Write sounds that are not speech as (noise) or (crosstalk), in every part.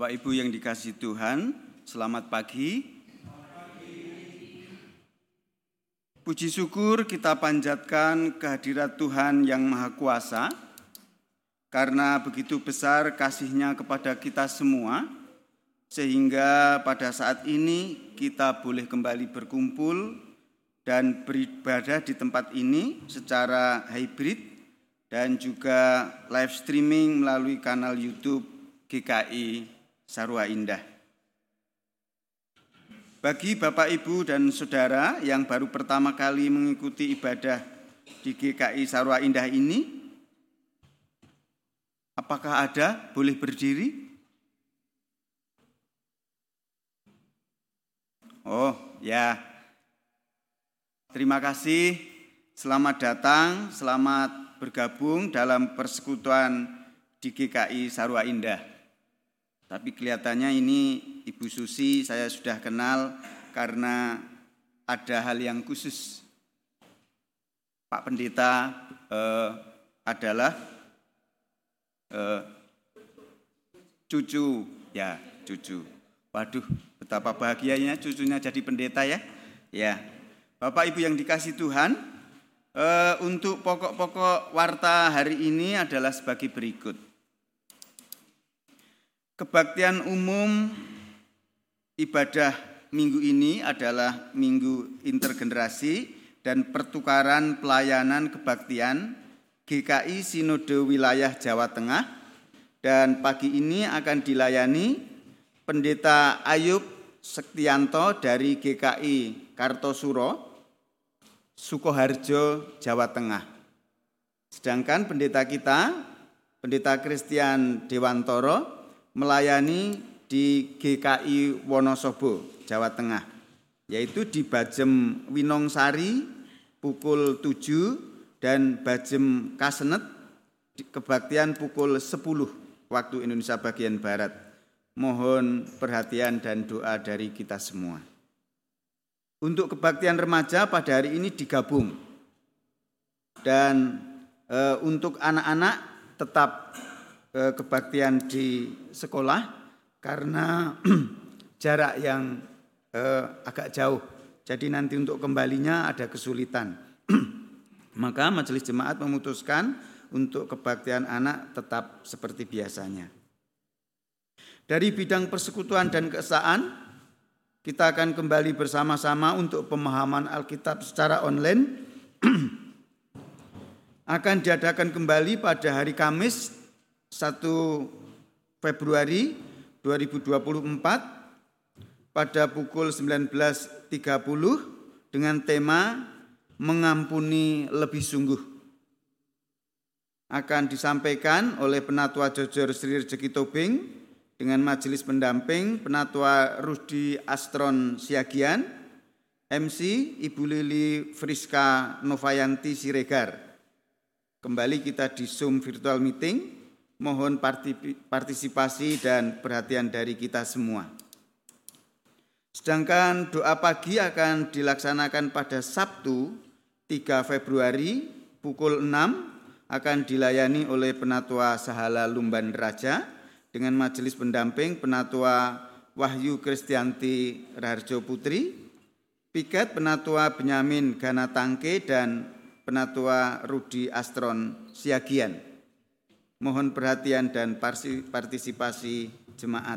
Bapak Ibu yang dikasih Tuhan, selamat pagi. Puji syukur kita panjatkan kehadirat Tuhan yang Maha Kuasa, karena begitu besar kasihnya kepada kita semua, sehingga pada saat ini kita boleh kembali berkumpul dan beribadah di tempat ini secara hybrid dan juga live streaming melalui kanal YouTube GKI Sarwa Indah. Bagi Bapak Ibu dan Saudara yang baru pertama kali mengikuti ibadah di GKI Sarwa Indah ini, apakah ada boleh berdiri? Oh, ya. Terima kasih. Selamat datang, selamat bergabung dalam persekutuan di GKI Sarwa Indah. Tapi kelihatannya ini Ibu Susi saya sudah kenal karena ada hal yang khusus. Pak Pendeta eh, adalah eh, cucu, ya cucu. Waduh, betapa bahagianya cucunya jadi pendeta ya. Ya, Bapak Ibu yang dikasih Tuhan, eh, untuk pokok-pokok warta hari ini adalah sebagai berikut. Kebaktian umum ibadah minggu ini adalah minggu intergenerasi dan pertukaran pelayanan kebaktian GKI Sinode Wilayah Jawa Tengah dan pagi ini akan dilayani Pendeta Ayub Sektianto dari GKI Kartosuro, Sukoharjo, Jawa Tengah. Sedangkan pendeta kita, Pendeta Christian Dewantoro melayani di GKI Wonosobo, Jawa Tengah, yaitu di Bajem Winongsari pukul 7 dan Bajem Kasenet kebaktian pukul 10 waktu Indonesia bagian Barat. Mohon perhatian dan doa dari kita semua. Untuk kebaktian remaja pada hari ini digabung. Dan e, untuk anak-anak tetap kebaktian di sekolah karena (clears throat) jarak yang eh, agak jauh. Jadi nanti untuk kembalinya ada kesulitan. (clears throat) Maka majelis jemaat memutuskan untuk kebaktian anak tetap seperti biasanya. Dari bidang persekutuan dan keesaan, kita akan kembali bersama-sama untuk pemahaman Alkitab secara online. (clears throat) akan diadakan kembali pada hari Kamis 1 Februari 2024 pada pukul 19.30 dengan tema mengampuni lebih sungguh akan disampaikan oleh Penatua Jojor Sri Rezeki Tobing dengan majelis pendamping Penatua Rudi Astron Siagian, MC Ibu Lili Friska Novayanti Siregar. Kembali kita di Zoom virtual meeting Mohon partisipasi dan perhatian dari kita semua. Sedangkan doa pagi akan dilaksanakan pada Sabtu 3 Februari pukul 6 akan dilayani oleh Penatua Sahala Lumban Raja dengan majelis pendamping Penatua Wahyu Kristianti Raharjo Putri, Piket Penatua Benyamin Gana Tangke dan Penatua Rudi Astron Siagian. Mohon perhatian dan partisipasi jemaat.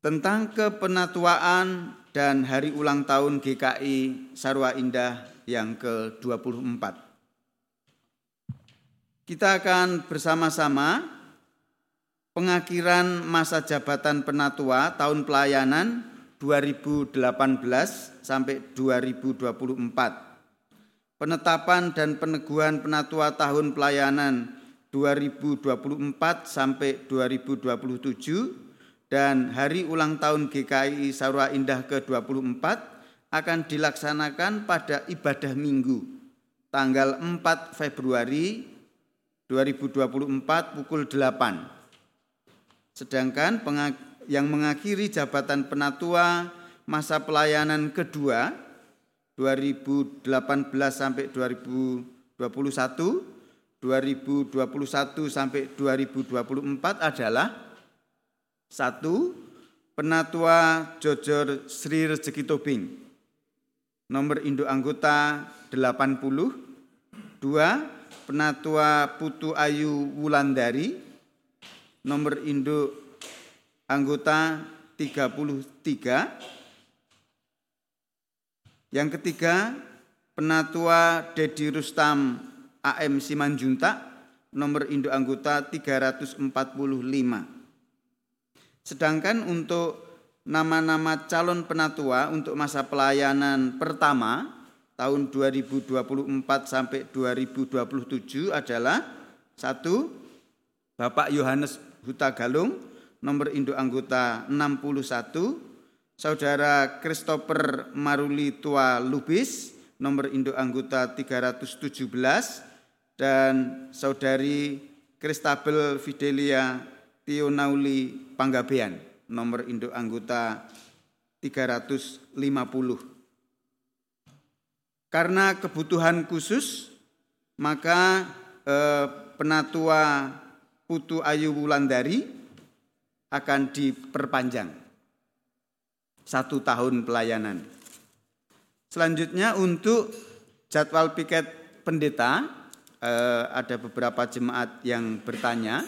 Tentang kepenatuaan dan hari ulang tahun GKI Sarwa Indah yang ke-24. Kita akan bersama-sama pengakhiran masa jabatan penatua tahun pelayanan 2018 sampai 2024 penetapan dan peneguhan penatua tahun pelayanan 2024 sampai 2027 dan hari ulang tahun GKI Sarwa Indah ke-24 akan dilaksanakan pada ibadah minggu tanggal 4 Februari 2024 pukul 8. Sedangkan yang mengakhiri jabatan penatua masa pelayanan kedua 2018 sampai 2021 2024 2021 sampai 2024 adalah satu Penatua Jojor Sri Rezeki Tobing. Nomor induk anggota 80 dua Penatua Putu Ayu Wulandari. Nomor induk anggota 33 yang ketiga Penatua Dedi Rustam AM Simanjuntak nomor induk anggota 345. Sedangkan untuk nama-nama calon penatua untuk masa pelayanan pertama tahun 2024 sampai 2027 adalah satu Bapak Yohanes Huta Galung nomor induk anggota 61 Saudara Christopher Maruli Tua Lubis nomor induk anggota 317 dan saudari Kristabel Fidelia Tionauli Panggabean nomor induk anggota 350. Karena kebutuhan khusus maka eh, penatua Putu Ayu Wulandari akan diperpanjang satu tahun pelayanan. Selanjutnya untuk jadwal piket pendeta eh, ada beberapa jemaat yang bertanya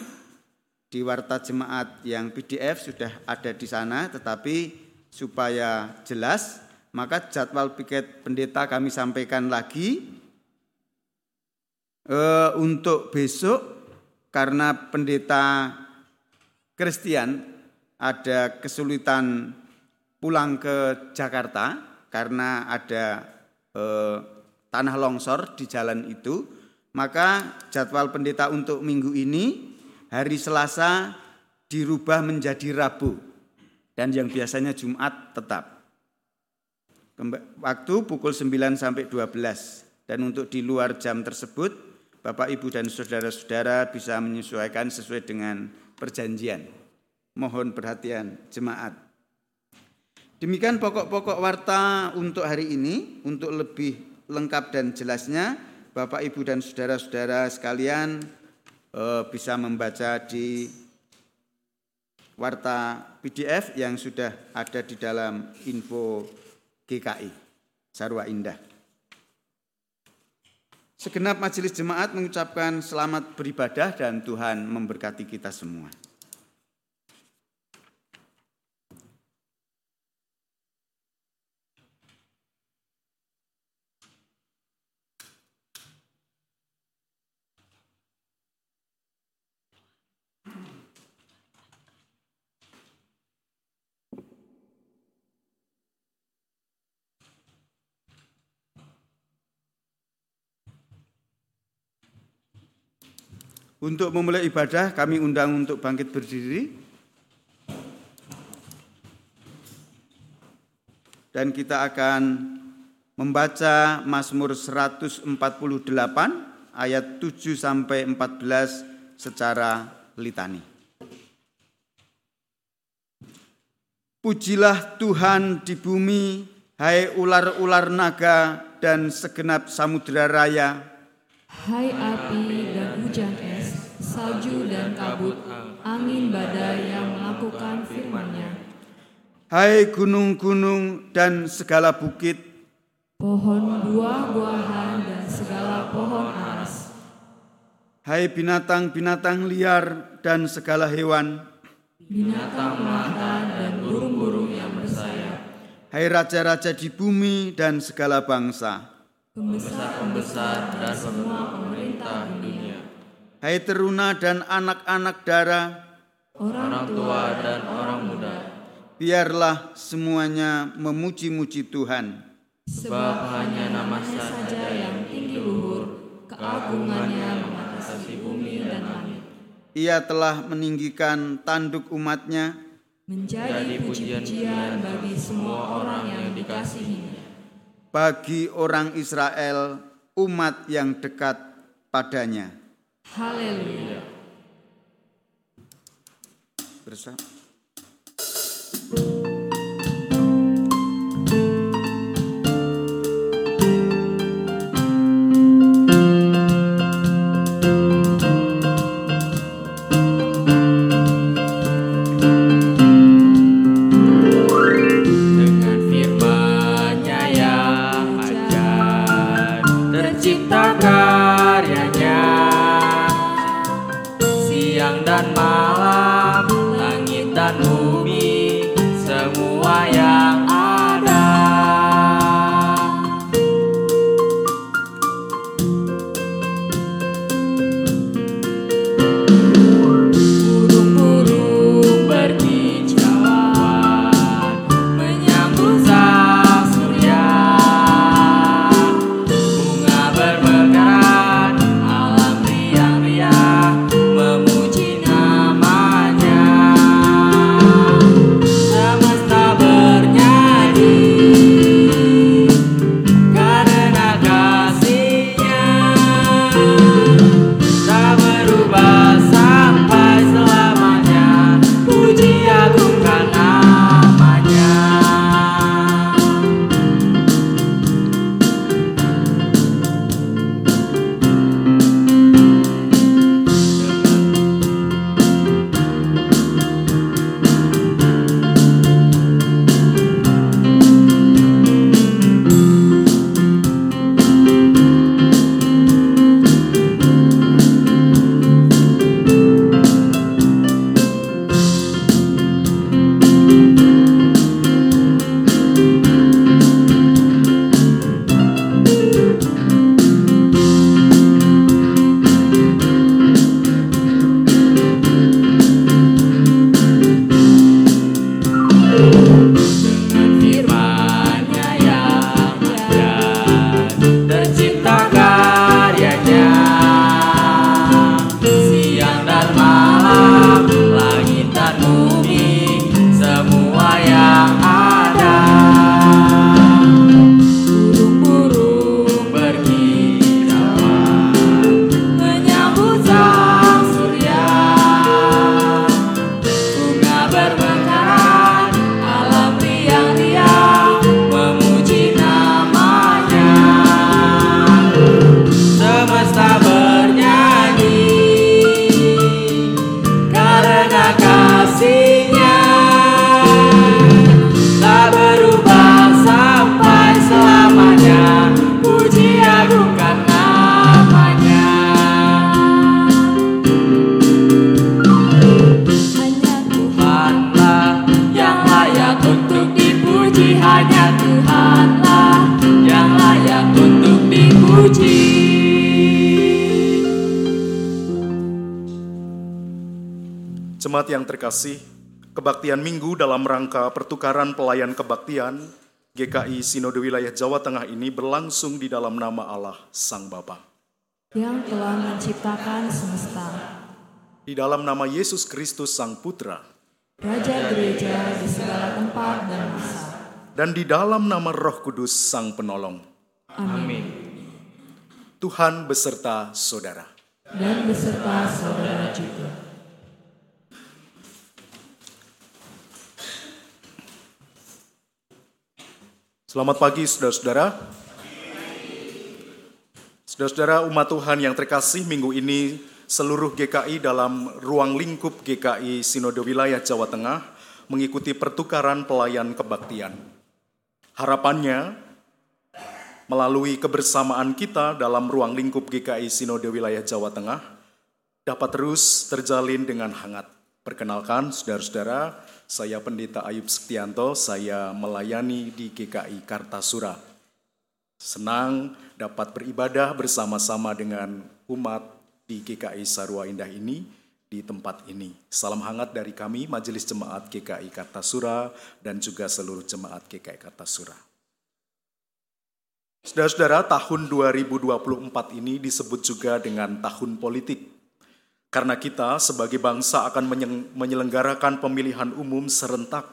di warta jemaat yang PDF sudah ada di sana tetapi supaya jelas maka jadwal piket pendeta kami sampaikan lagi eh, untuk besok karena pendeta Kristen ada kesulitan pulang ke Jakarta karena ada eh, tanah longsor di jalan itu maka jadwal pendeta untuk minggu ini hari Selasa dirubah menjadi Rabu dan yang biasanya Jumat tetap. Waktu pukul 9 sampai 12 dan untuk di luar jam tersebut Bapak Ibu dan saudara-saudara bisa menyesuaikan sesuai dengan perjanjian. Mohon perhatian jemaat. Demikian pokok-pokok warta untuk hari ini. Untuk lebih lengkap dan jelasnya Bapak, Ibu, dan saudara-saudara sekalian eh, bisa membaca di warta PDF yang sudah ada di dalam info GKI Sarwa Indah. Segenap majelis jemaat mengucapkan selamat beribadah dan Tuhan memberkati kita semua. Untuk memulai ibadah kami undang untuk bangkit berdiri. Dan kita akan membaca Mazmur 148 ayat 7 sampai 14 secara litani. Pujilah Tuhan di bumi, hai ular-ular naga dan segenap samudera raya. Hai api dan hujan salju dan kabut, angin badai yang melakukan firman-Nya. Hai gunung-gunung dan segala bukit, pohon buah-buahan dan segala pohon aras. Hai binatang-binatang liar dan segala hewan, binatang melata dan burung-burung yang bersayap. Hai raja-raja di bumi dan segala bangsa, pembesar-pembesar dan semua dunia. Hai teruna dan anak-anak darah, orang tua dan orang muda, biarlah semuanya memuji-muji Tuhan. Sebab hanya namanya saja yang tinggi luhur, keagungannya mengatasi bumi dan langit. Ia telah meninggikan tanduk umatnya, menjadi puji-pujian bagi semua orang yang dikasihinya. Bagi orang Israel, umat yang dekat padanya. Haleluya. Bersama. Jemaat yang terkasih, kebaktian minggu dalam rangka pertukaran pelayan kebaktian GKI Sinode Wilayah Jawa Tengah ini berlangsung di dalam nama Allah Sang Bapa. Yang telah menciptakan semesta. Di dalam nama Yesus Kristus Sang Putra. Raja gereja di segala tempat dan masa. Dan di dalam nama Roh Kudus Sang Penolong. Amin. Tuhan beserta saudara. Dan beserta saudara juga. Selamat pagi saudara-saudara. Saudara-saudara umat Tuhan yang terkasih minggu ini seluruh GKI dalam ruang lingkup GKI Sinode Wilayah Jawa Tengah mengikuti pertukaran pelayan kebaktian. Harapannya melalui kebersamaan kita dalam ruang lingkup GKI Sinode Wilayah Jawa Tengah dapat terus terjalin dengan hangat. Perkenalkan saudara-saudara, saya Pendeta Ayub Setianto, saya melayani di GKI Kartasura. Senang dapat beribadah bersama-sama dengan umat di GKI Sarua Indah ini di tempat ini. Salam hangat dari kami Majelis Jemaat GKI Kartasura dan juga seluruh jemaat GKI Kartasura. Saudara-saudara, tahun 2024 ini disebut juga dengan tahun politik karena kita sebagai bangsa akan menyelenggarakan pemilihan umum serentak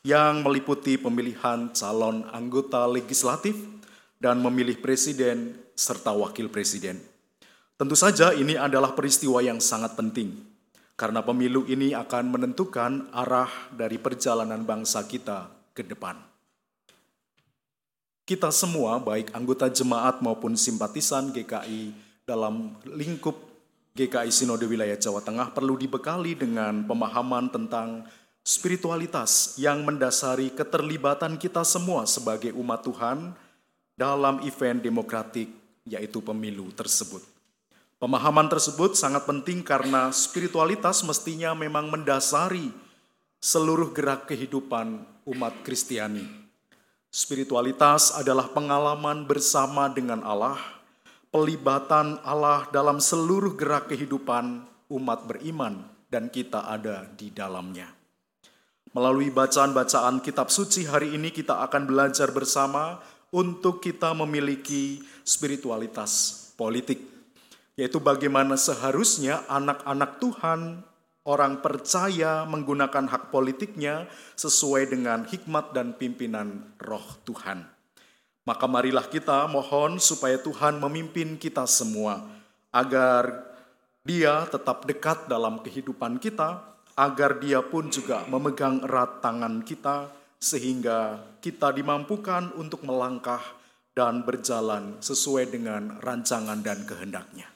yang meliputi pemilihan calon anggota legislatif dan memilih presiden serta wakil presiden. Tentu saja ini adalah peristiwa yang sangat penting karena pemilu ini akan menentukan arah dari perjalanan bangsa kita ke depan. Kita semua, baik anggota jemaat maupun simpatisan GKI dalam lingkup GKI Sinode Wilayah Jawa Tengah perlu dibekali dengan pemahaman tentang spiritualitas yang mendasari keterlibatan kita semua sebagai umat Tuhan dalam event demokratik yaitu pemilu tersebut. Pemahaman tersebut sangat penting karena spiritualitas mestinya memang mendasari seluruh gerak kehidupan umat Kristiani. Spiritualitas adalah pengalaman bersama dengan Allah pelibatan Allah dalam seluruh gerak kehidupan umat beriman dan kita ada di dalamnya. Melalui bacaan-bacaan kitab suci hari ini kita akan belajar bersama untuk kita memiliki spiritualitas politik. Yaitu bagaimana seharusnya anak-anak Tuhan, orang percaya menggunakan hak politiknya sesuai dengan hikmat dan pimpinan roh Tuhan. Maka marilah kita mohon supaya Tuhan memimpin kita semua agar dia tetap dekat dalam kehidupan kita, agar dia pun juga memegang erat tangan kita sehingga kita dimampukan untuk melangkah dan berjalan sesuai dengan rancangan dan kehendaknya.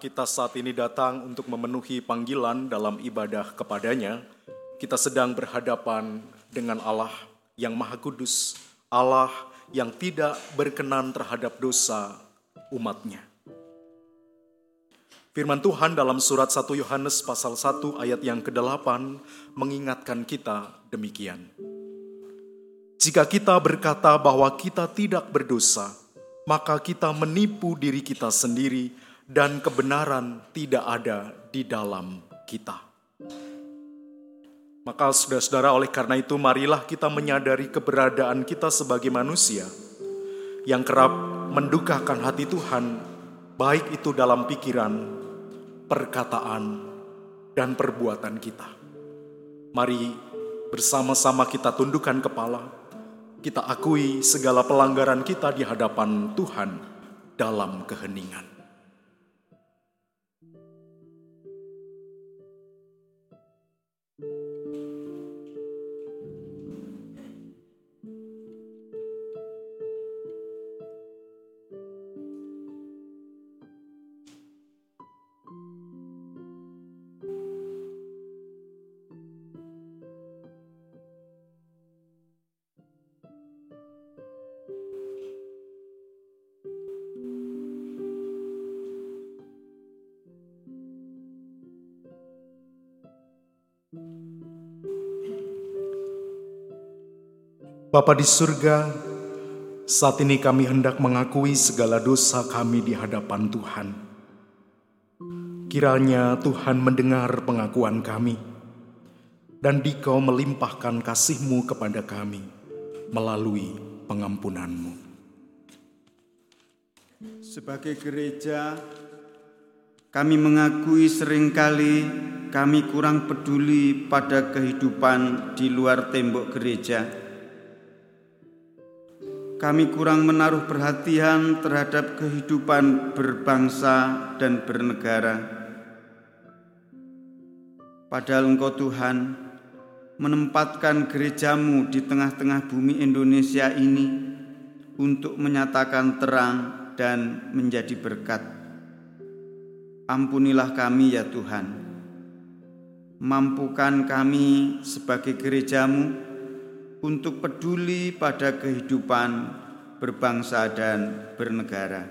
Kita saat ini datang untuk memenuhi panggilan dalam ibadah kepadanya, kita sedang berhadapan dengan Allah yang Maha Kudus, Allah yang tidak berkenan terhadap dosa umatnya. Firman Tuhan dalam surat 1 Yohanes pasal 1 ayat yang ke-8 mengingatkan kita demikian. Jika kita berkata bahwa kita tidak berdosa, maka kita menipu diri kita sendiri dan kebenaran tidak ada di dalam kita. Maka saudara-saudara oleh karena itu marilah kita menyadari keberadaan kita sebagai manusia yang kerap mendukakan hati Tuhan baik itu dalam pikiran, perkataan, dan perbuatan kita. Mari bersama-sama kita tundukkan kepala, kita akui segala pelanggaran kita di hadapan Tuhan dalam keheningan. Bapa di surga, saat ini kami hendak mengakui segala dosa kami di hadapan Tuhan. Kiranya Tuhan mendengar pengakuan kami, dan dikau melimpahkan kasih-Mu kepada kami melalui pengampunan-Mu. Sebagai gereja, kami mengakui sering kali kami kurang peduli pada kehidupan di luar tembok gereja kami kurang menaruh perhatian terhadap kehidupan berbangsa dan bernegara. Padahal Engkau Tuhan menempatkan gerejamu di tengah-tengah bumi Indonesia ini untuk menyatakan terang dan menjadi berkat. Ampunilah kami ya Tuhan. Mampukan kami sebagai gerejamu untuk peduli pada kehidupan berbangsa dan bernegara.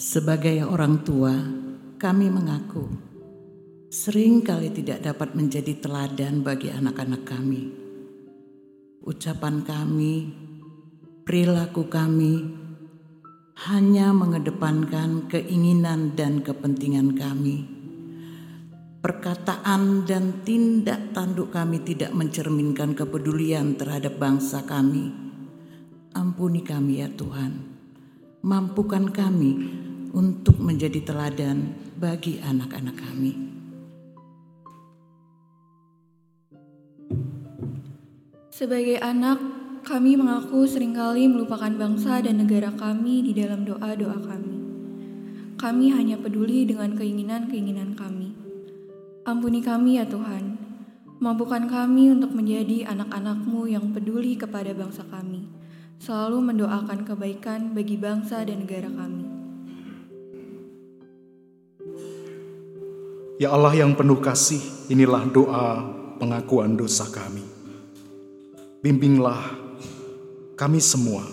Sebagai orang tua, kami mengaku sering kali tidak dapat menjadi teladan bagi anak-anak kami. Ucapan kami, perilaku kami hanya mengedepankan keinginan dan kepentingan kami perkataan dan tindak tanduk kami tidak mencerminkan kepedulian terhadap bangsa kami. Ampuni kami ya Tuhan. Mampukan kami untuk menjadi teladan bagi anak-anak kami. Sebagai anak, kami mengaku sering kali melupakan bangsa dan negara kami di dalam doa-doa kami. Kami hanya peduli dengan keinginan-keinginan kami. Ampuni kami ya Tuhan, mampukan kami untuk menjadi anak-anakmu yang peduli kepada bangsa kami, selalu mendoakan kebaikan bagi bangsa dan negara kami. Ya Allah yang penuh kasih, inilah doa pengakuan dosa kami. Bimbinglah kami semua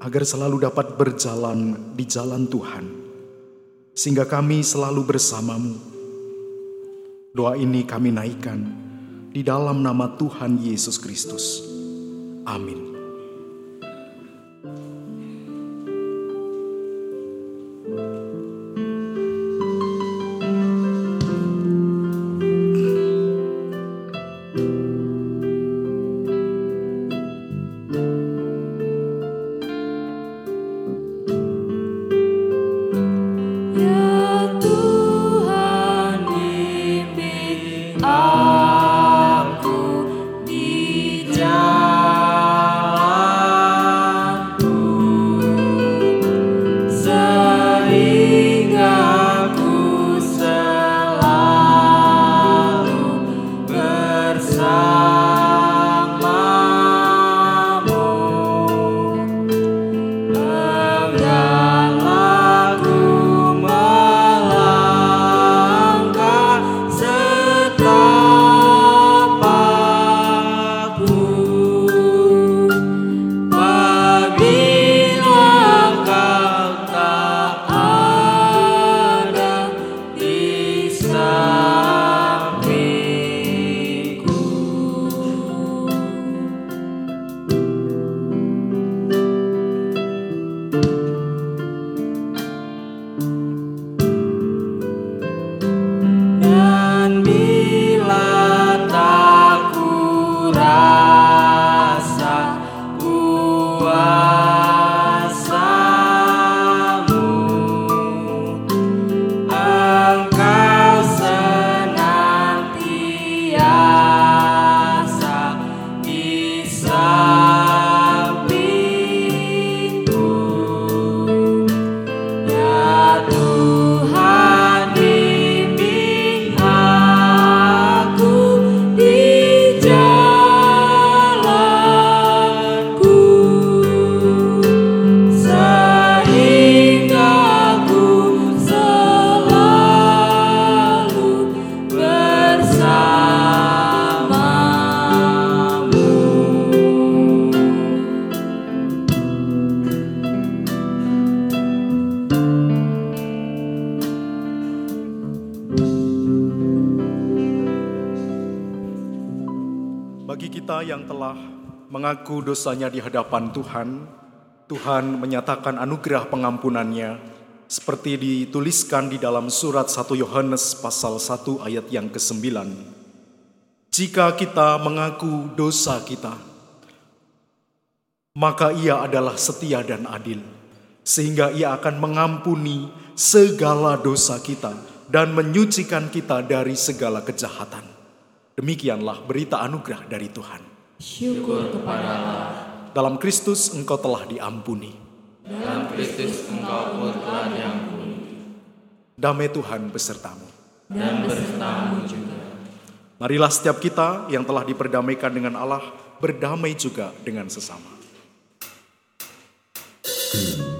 agar selalu dapat berjalan di jalan Tuhan, sehingga kami selalu bersamamu Doa ini kami naikkan di dalam nama Tuhan Yesus Kristus. Amin. Yang telah mengaku dosanya di hadapan Tuhan, Tuhan menyatakan anugerah pengampunannya seperti dituliskan di dalam surat 1 Yohanes pasal 1 ayat yang ke-9. Jika kita mengaku dosa kita, maka ia adalah setia dan adil, sehingga ia akan mengampuni segala dosa kita dan menyucikan kita dari segala kejahatan. Demikianlah berita anugerah dari Tuhan. Syukur kepada Allah. Dalam Kristus engkau telah diampuni. Dalam Kristus engkau pun telah diampuni. Damai Tuhan besertamu. Dan besertamu juga. Marilah setiap kita yang telah diperdamaikan dengan Allah berdamai juga dengan sesama. Ada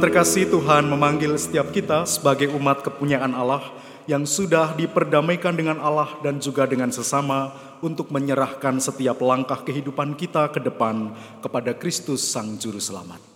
Terkasih Tuhan memanggil setiap kita sebagai umat kepunyaan Allah yang sudah diperdamaikan dengan Allah dan juga dengan sesama untuk menyerahkan setiap langkah kehidupan kita ke depan kepada Kristus Sang Juru Selamat.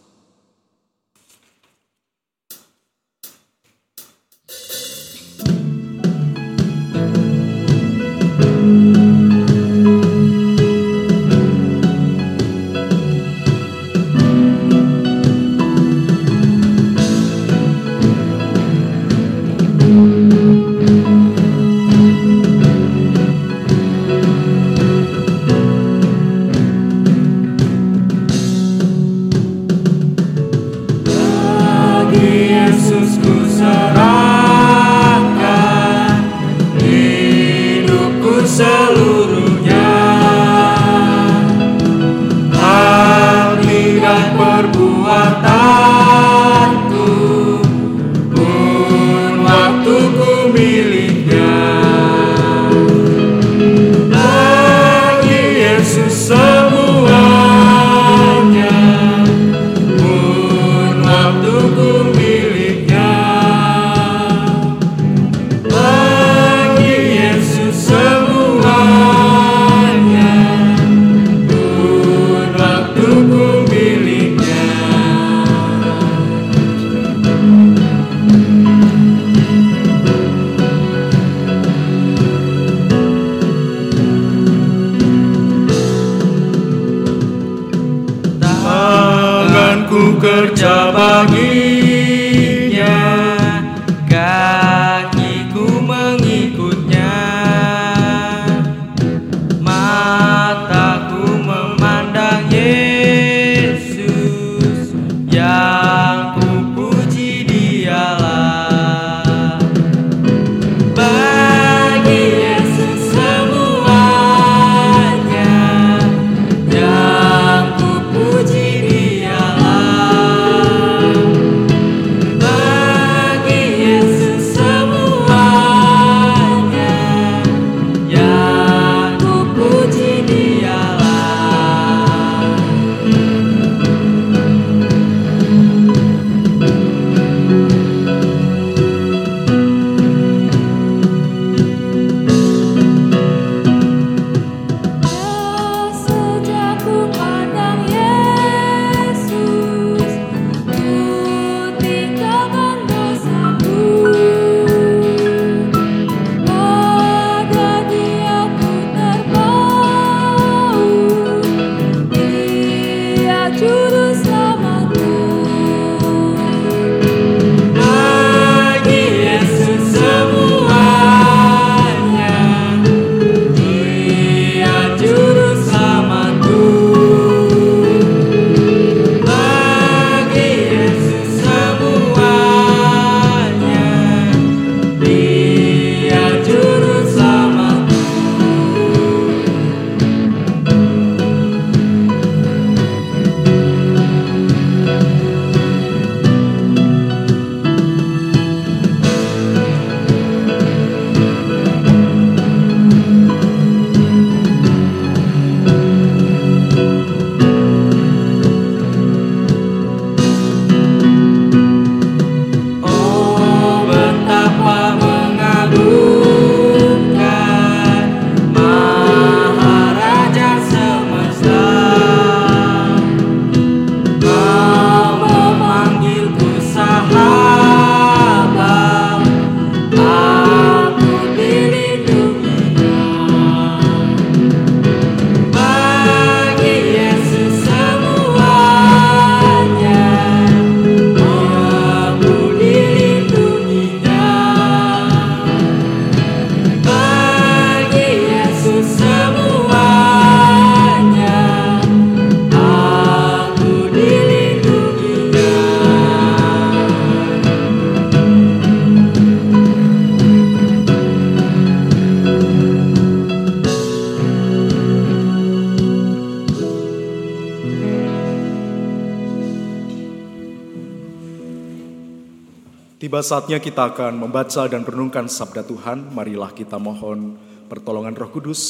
Saatnya kita akan membaca dan merenungkan sabda Tuhan. Marilah kita mohon pertolongan Roh Kudus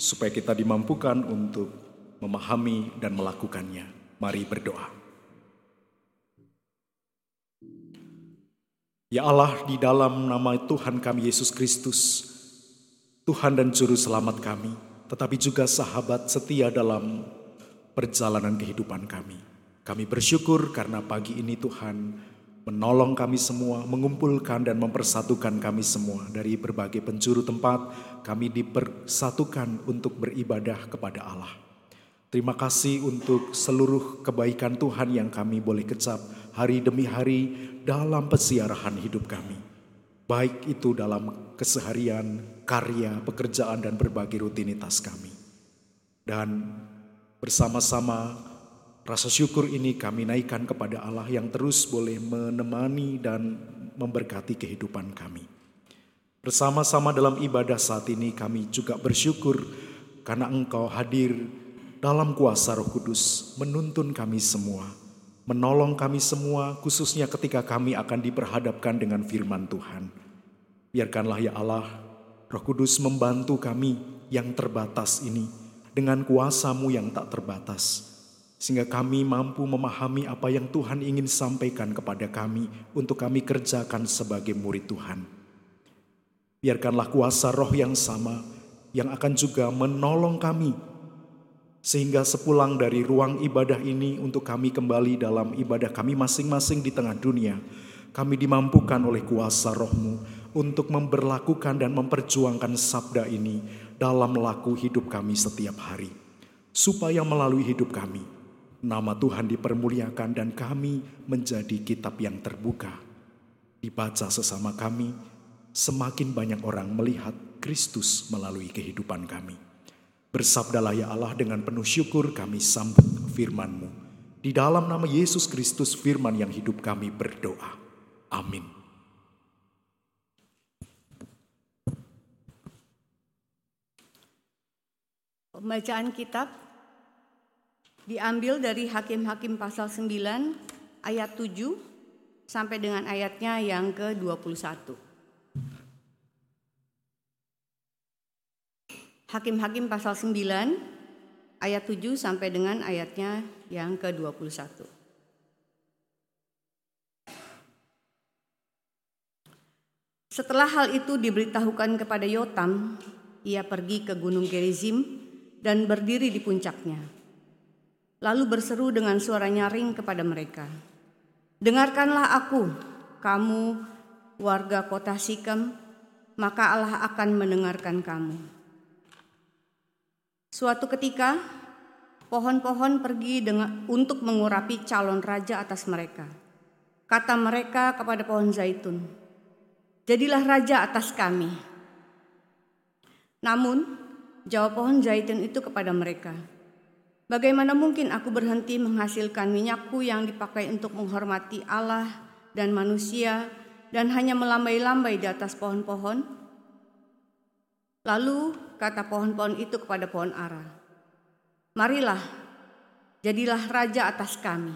supaya kita dimampukan untuk memahami dan melakukannya. Mari berdoa. Ya Allah, di dalam nama Tuhan kami Yesus Kristus, Tuhan dan Juru Selamat kami, tetapi juga sahabat setia dalam perjalanan kehidupan kami. Kami bersyukur karena pagi ini Tuhan menolong kami semua, mengumpulkan dan mempersatukan kami semua dari berbagai penjuru tempat. Kami dipersatukan untuk beribadah kepada Allah. Terima kasih untuk seluruh kebaikan Tuhan yang kami boleh kecap hari demi hari dalam pesiarahan hidup kami. Baik itu dalam keseharian, karya, pekerjaan, dan berbagai rutinitas kami. Dan bersama-sama Rasa syukur ini kami naikkan kepada Allah yang terus boleh menemani dan memberkati kehidupan kami. Bersama-sama dalam ibadah saat ini kami juga bersyukur karena Engkau hadir dalam kuasa Roh Kudus menuntun kami semua, menolong kami semua khususnya ketika kami akan diperhadapkan dengan firman Tuhan. Biarkanlah ya Allah, Roh Kudus membantu kami yang terbatas ini dengan kuasamu yang tak terbatas sehingga kami mampu memahami apa yang Tuhan ingin sampaikan kepada kami untuk kami kerjakan sebagai murid Tuhan. Biarkanlah kuasa roh yang sama yang akan juga menolong kami sehingga sepulang dari ruang ibadah ini untuk kami kembali dalam ibadah kami masing-masing di tengah dunia, kami dimampukan oleh kuasa rohmu untuk memperlakukan dan memperjuangkan sabda ini dalam laku hidup kami setiap hari. Supaya melalui hidup kami, Nama Tuhan dipermuliakan dan kami menjadi kitab yang terbuka. Dibaca sesama kami, semakin banyak orang melihat Kristus melalui kehidupan kami. Bersabdalah ya Allah dengan penuh syukur kami sambut firman-Mu. Di dalam nama Yesus Kristus firman yang hidup kami berdoa. Amin. Pembacaan kitab diambil dari Hakim-Hakim pasal 9 ayat 7 sampai dengan ayatnya yang ke-21. Hakim-Hakim pasal 9 ayat 7 sampai dengan ayatnya yang ke-21. Setelah hal itu diberitahukan kepada Yotam, ia pergi ke Gunung Gerizim dan berdiri di puncaknya lalu berseru dengan suara nyaring kepada mereka. Dengarkanlah aku, kamu warga kota Sikem, maka Allah akan mendengarkan kamu. Suatu ketika, pohon-pohon pergi dengan untuk mengurapi calon raja atas mereka. Kata mereka kepada pohon zaitun, "Jadilah raja atas kami." Namun, jawab pohon zaitun itu kepada mereka, "Bagaimana mungkin aku berhenti menghasilkan minyakku yang dipakai untuk menghormati Allah dan manusia dan hanya melambai-lambai di atas pohon-pohon?" Lalu kata pohon-pohon itu kepada pohon ara, "Marilah, jadilah raja atas kami."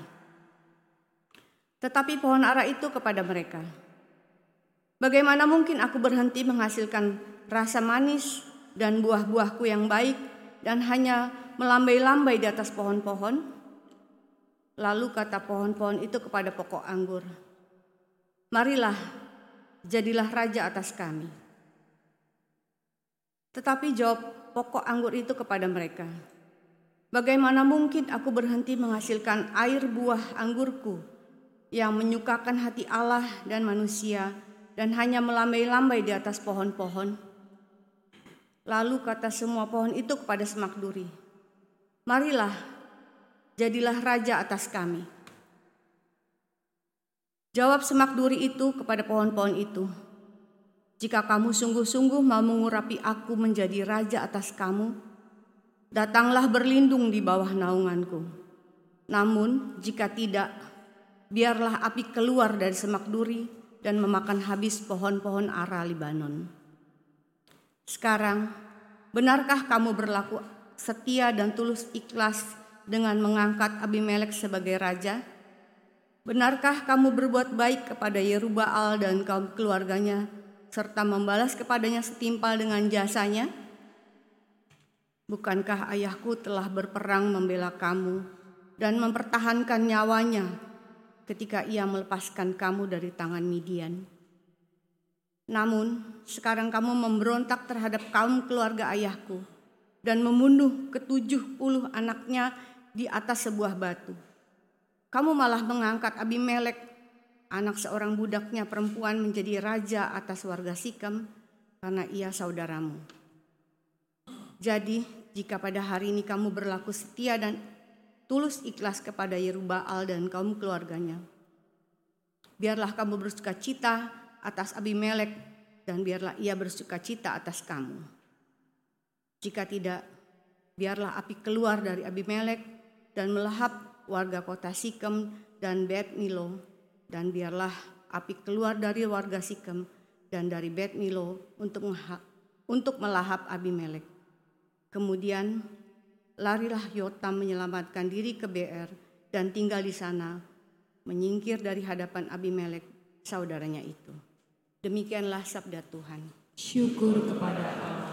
Tetapi pohon ara itu kepada mereka, Bagaimana mungkin aku berhenti menghasilkan rasa manis dan buah-buahku yang baik dan hanya melambai-lambai di atas pohon-pohon? Lalu kata pohon-pohon itu kepada pokok anggur, Marilah, jadilah raja atas kami. Tetapi jawab pokok anggur itu kepada mereka, Bagaimana mungkin aku berhenti menghasilkan air buah anggurku yang menyukakan hati Allah dan manusia dan hanya melambai-lambai di atas pohon-pohon. Lalu kata semua pohon itu kepada semak duri, Marilah, jadilah raja atas kami. Jawab semak duri itu kepada pohon-pohon itu, Jika kamu sungguh-sungguh mau mengurapi aku menjadi raja atas kamu, datanglah berlindung di bawah naunganku. Namun jika tidak, biarlah api keluar dari semak duri dan memakan habis pohon-pohon ara Libanon. Sekarang, benarkah kamu berlaku setia dan tulus ikhlas dengan mengangkat Abimelek sebagai raja? Benarkah kamu berbuat baik kepada Yerubaal dan kaum keluarganya serta membalas kepadanya setimpal dengan jasanya? Bukankah ayahku telah berperang membela kamu dan mempertahankan nyawanya ketika ia melepaskan kamu dari tangan Midian. Namun, sekarang kamu memberontak terhadap kaum keluarga ayahku dan membunuh ketujuh puluh anaknya di atas sebuah batu. Kamu malah mengangkat Abimelek, anak seorang budaknya perempuan menjadi raja atas warga Sikem karena ia saudaramu. Jadi, jika pada hari ini kamu berlaku setia dan tulus ikhlas kepada Yerubaal dan kaum keluarganya. Biarlah kamu bersuka cita atas Abimelek dan biarlah ia bersuka cita atas kamu. Jika tidak, biarlah api keluar dari Abimelek dan melahap warga kota Sikem dan Bet Milo dan biarlah api keluar dari warga Sikem dan dari Bet Milo untuk untuk melahap Abimelek. Kemudian larilah Yotam menyelamatkan diri ke BR dan tinggal di sana, menyingkir dari hadapan Abimelek, saudaranya itu. Demikianlah sabda Tuhan. Syukur kepada Allah.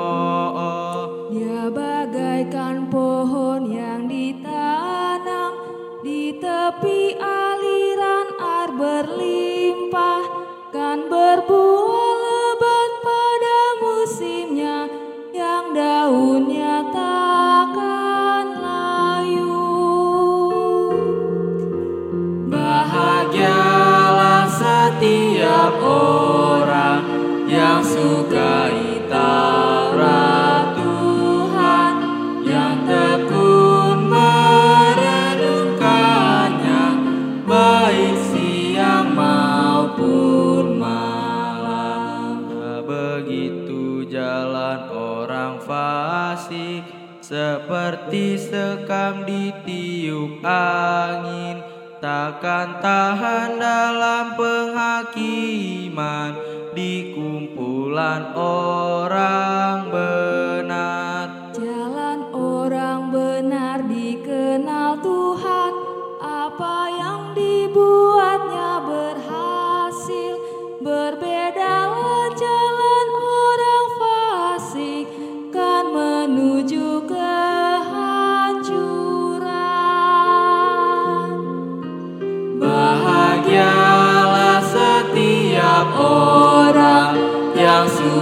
seperti sekam ditiup angin takkan tahan dalam penghakiman di kumpulan orang benar.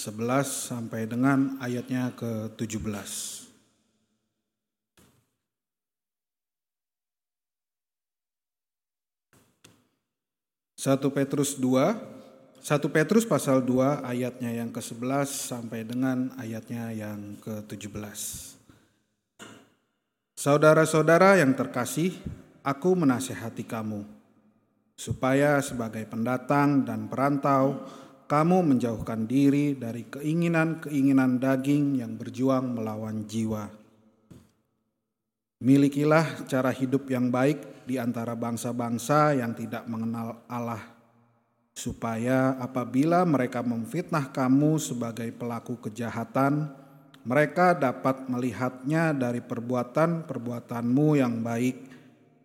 11 sampai dengan ayatnya ke-17. Satu Petrus 2, 1 Petrus pasal 2 ayatnya yang ke-11 sampai dengan ayatnya yang ke-17. Saudara-saudara yang terkasih, aku menasehati kamu supaya sebagai pendatang dan perantau kamu menjauhkan diri dari keinginan-keinginan daging yang berjuang melawan jiwa. Milikilah cara hidup yang baik di antara bangsa-bangsa yang tidak mengenal Allah, supaya apabila mereka memfitnah kamu sebagai pelaku kejahatan, mereka dapat melihatnya dari perbuatan-perbuatanmu yang baik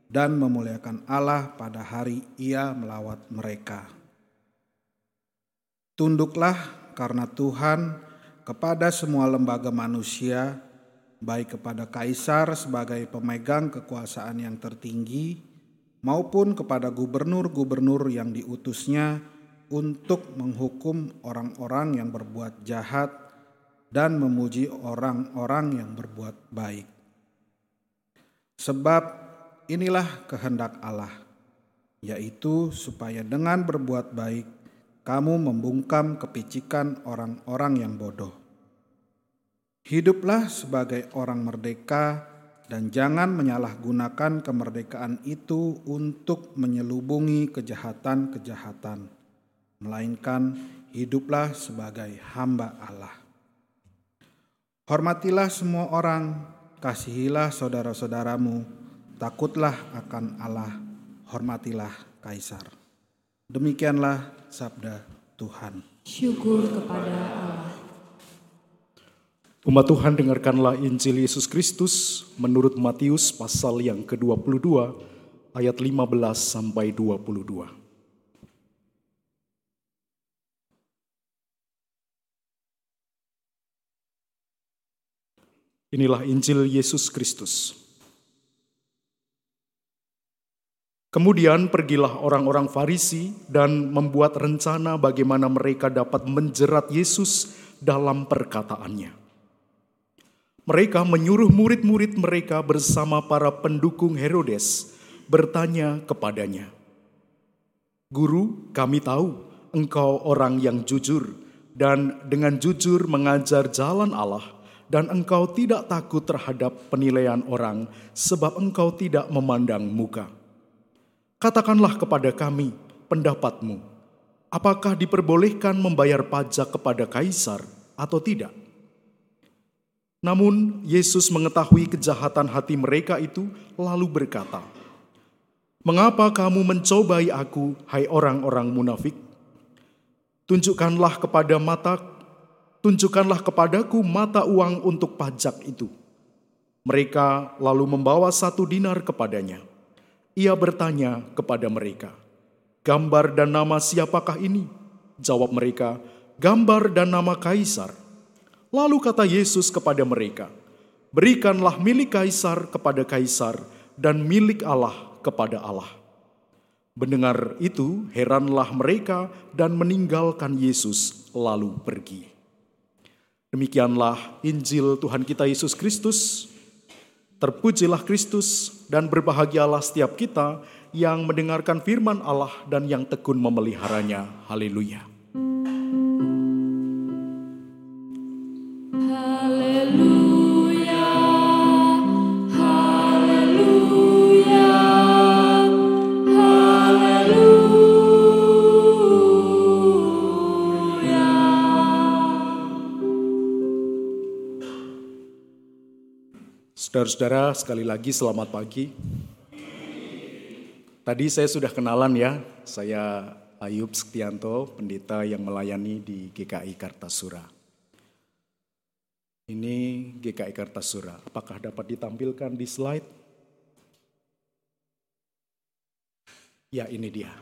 dan memuliakan Allah pada hari Ia melawat mereka. Tunduklah karena Tuhan kepada semua lembaga manusia, baik kepada kaisar sebagai pemegang kekuasaan yang tertinggi, maupun kepada gubernur-gubernur yang diutusnya untuk menghukum orang-orang yang berbuat jahat dan memuji orang-orang yang berbuat baik. Sebab inilah kehendak Allah, yaitu supaya dengan berbuat baik kamu membungkam kepicikan orang-orang yang bodoh. Hiduplah sebagai orang merdeka dan jangan menyalahgunakan kemerdekaan itu untuk menyelubungi kejahatan-kejahatan, melainkan hiduplah sebagai hamba Allah. Hormatilah semua orang, kasihilah saudara-saudaramu, takutlah akan Allah, hormatilah kaisar. Demikianlah sabda Tuhan. Syukur kepada Allah. Umat Tuhan dengarkanlah Injil Yesus Kristus menurut Matius pasal yang ke-22 ayat 15 sampai 22. Inilah Injil Yesus Kristus. Kemudian pergilah orang-orang Farisi dan membuat rencana bagaimana mereka dapat menjerat Yesus dalam perkataannya. Mereka menyuruh murid-murid mereka bersama para pendukung Herodes bertanya kepadanya, "Guru, kami tahu engkau orang yang jujur dan dengan jujur mengajar jalan Allah, dan engkau tidak takut terhadap penilaian orang, sebab engkau tidak memandang muka. Katakanlah kepada kami pendapatmu, apakah diperbolehkan membayar pajak kepada kaisar atau tidak?" Namun Yesus mengetahui kejahatan hati mereka itu, lalu berkata, "Mengapa kamu mencobai Aku, hai orang-orang munafik? Tunjukkanlah kepada mata, tunjukkanlah kepadaku mata uang untuk pajak itu." Mereka lalu membawa satu dinar kepadanya. Ia bertanya kepada mereka, "Gambar dan nama siapakah ini?" Jawab mereka, gambar dan nama kaisar. Lalu kata Yesus kepada mereka, berikanlah milik kaisar kepada kaisar dan milik Allah kepada Allah. Mendengar itu, heranlah mereka dan meninggalkan Yesus lalu pergi. Demikianlah Injil Tuhan kita Yesus Kristus. Terpujilah Kristus dan berbahagialah setiap kita yang mendengarkan firman Allah dan yang tekun memeliharanya. Haleluya. Saudara-saudara, sekali lagi selamat pagi. Tadi saya sudah kenalan ya, saya Ayub Sektianto, pendeta yang melayani di GKI Kartasura. Ini GKI Kartasura, apakah dapat ditampilkan di slide? Ya, ini dia.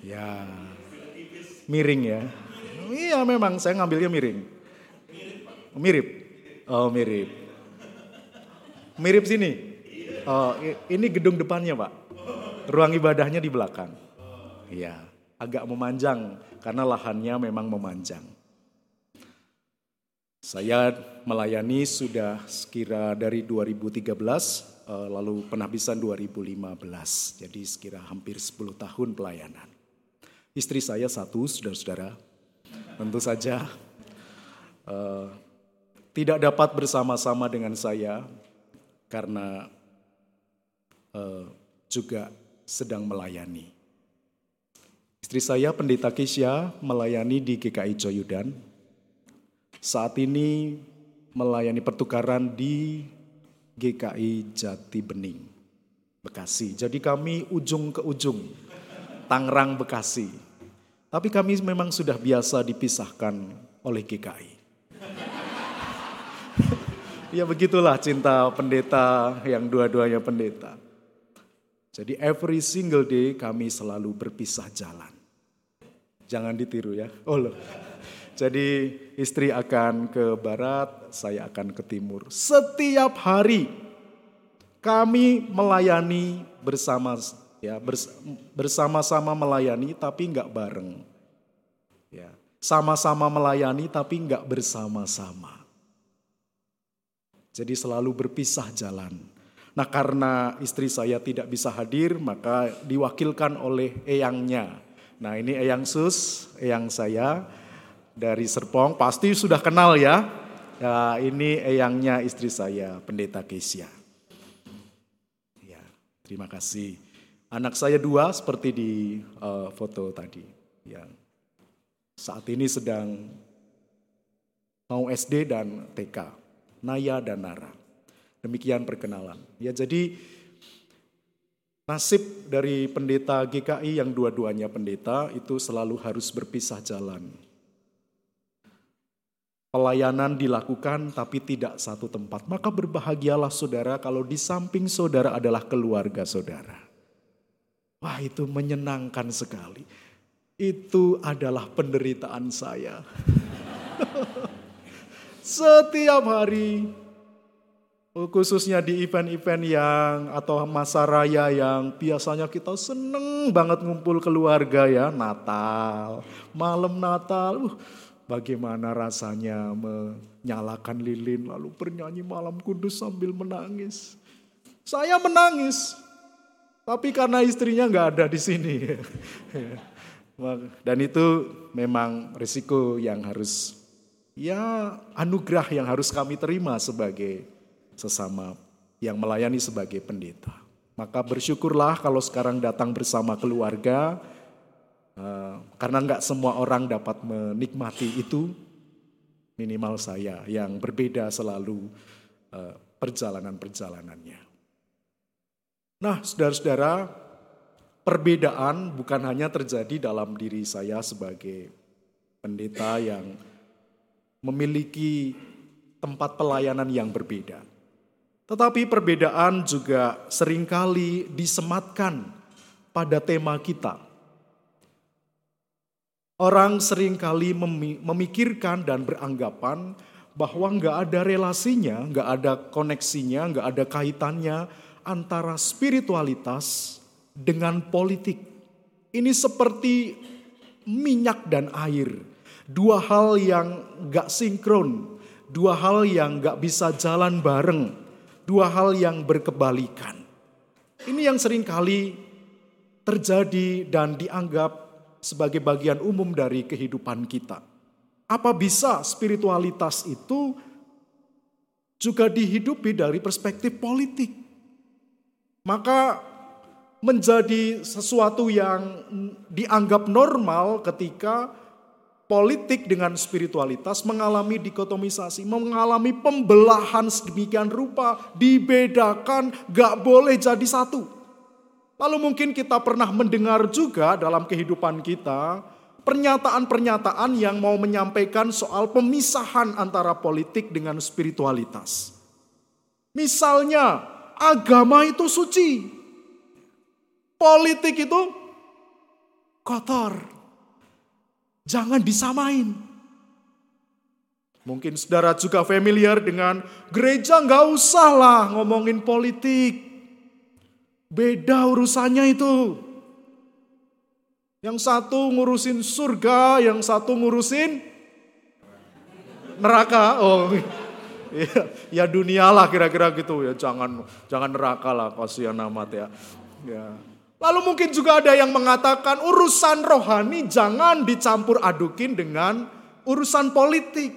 Ya, miring ya. Iya memang, saya ngambilnya miring. Mirip. Oh mirip. Mirip sini. Oh ini gedung depannya pak. Ruang ibadahnya di belakang. Iya. Agak memanjang karena lahannya memang memanjang. Saya melayani sudah sekira dari 2013 eh, lalu penhabisan 2015. Jadi sekira hampir 10 tahun pelayanan. Istri saya satu, saudara-saudara. Tentu saja eh, tidak dapat bersama-sama dengan saya karena eh, juga sedang melayani. Istri saya pendeta Kisya melayani di GKI Joyudan. Saat ini melayani pertukaran di GKI Jati Bening, Bekasi. Jadi kami ujung ke ujung, Tangerang Bekasi. Tapi kami memang sudah biasa dipisahkan oleh GKI. Ya begitulah cinta pendeta yang dua-duanya pendeta. Jadi every single day kami selalu berpisah jalan. Jangan ditiru ya. Oh loh. Jadi istri akan ke barat, saya akan ke timur. Setiap hari kami melayani bersama ya bers- bersama-sama melayani tapi nggak bareng. Ya, sama-sama melayani tapi nggak bersama-sama. Jadi selalu berpisah jalan. Nah karena istri saya tidak bisa hadir maka diwakilkan oleh eyangnya. Nah ini eyang sus, eyang saya dari Serpong pasti sudah kenal ya. Ya ini eyangnya istri saya pendeta Kesia. Ya terima kasih. Anak saya dua seperti di eh, foto tadi. Ya saat ini sedang mau SD dan TK. Naya dan Nara. Demikian perkenalan. Ya jadi nasib dari pendeta GKI yang dua-duanya pendeta itu selalu harus berpisah jalan. Pelayanan dilakukan tapi tidak satu tempat. Maka berbahagialah saudara kalau di samping saudara adalah keluarga saudara. Wah itu menyenangkan sekali. Itu adalah penderitaan saya. (laughs) Setiap hari, khususnya di event-event yang atau masa raya yang biasanya kita seneng banget ngumpul keluarga ya, Natal, malam Natal, uh, bagaimana rasanya menyalakan lilin lalu bernyanyi malam kudus sambil menangis. Saya menangis, tapi karena istrinya nggak ada di sini. (laughs) Dan itu memang risiko yang harus ya anugerah yang harus kami terima sebagai sesama yang melayani sebagai pendeta. Maka bersyukurlah kalau sekarang datang bersama keluarga, eh, karena nggak semua orang dapat menikmati itu, minimal saya yang berbeda selalu eh, perjalanan-perjalanannya. Nah, saudara-saudara, perbedaan bukan hanya terjadi dalam diri saya sebagai pendeta yang memiliki tempat pelayanan yang berbeda. Tetapi perbedaan juga sering kali disematkan pada tema kita. Orang sering kali memikirkan dan beranggapan bahwa nggak ada relasinya, nggak ada koneksinya, nggak ada kaitannya antara spiritualitas dengan politik. Ini seperti minyak dan air, dua hal yang nggak sinkron, dua hal yang nggak bisa jalan bareng, dua hal yang berkebalikan. Ini yang sering kali terjadi dan dianggap sebagai bagian umum dari kehidupan kita. Apa bisa spiritualitas itu juga dihidupi dari perspektif politik? Maka menjadi sesuatu yang dianggap normal ketika politik dengan spiritualitas mengalami dikotomisasi, mengalami pembelahan sedemikian rupa, dibedakan, gak boleh jadi satu. Lalu mungkin kita pernah mendengar juga dalam kehidupan kita pernyataan-pernyataan yang mau menyampaikan soal pemisahan antara politik dengan spiritualitas. Misalnya, agama itu suci. Politik itu kotor. Jangan disamain. Mungkin saudara juga familiar dengan gereja nggak usah lah ngomongin politik. Beda urusannya itu. Yang satu ngurusin surga, yang satu ngurusin neraka. Oh, (laughs) ya, ya dunia lah kira-kira gitu ya. Jangan jangan neraka lah, kasihan amat ya. Ya. Lalu mungkin juga ada yang mengatakan urusan rohani jangan dicampur adukin dengan urusan politik.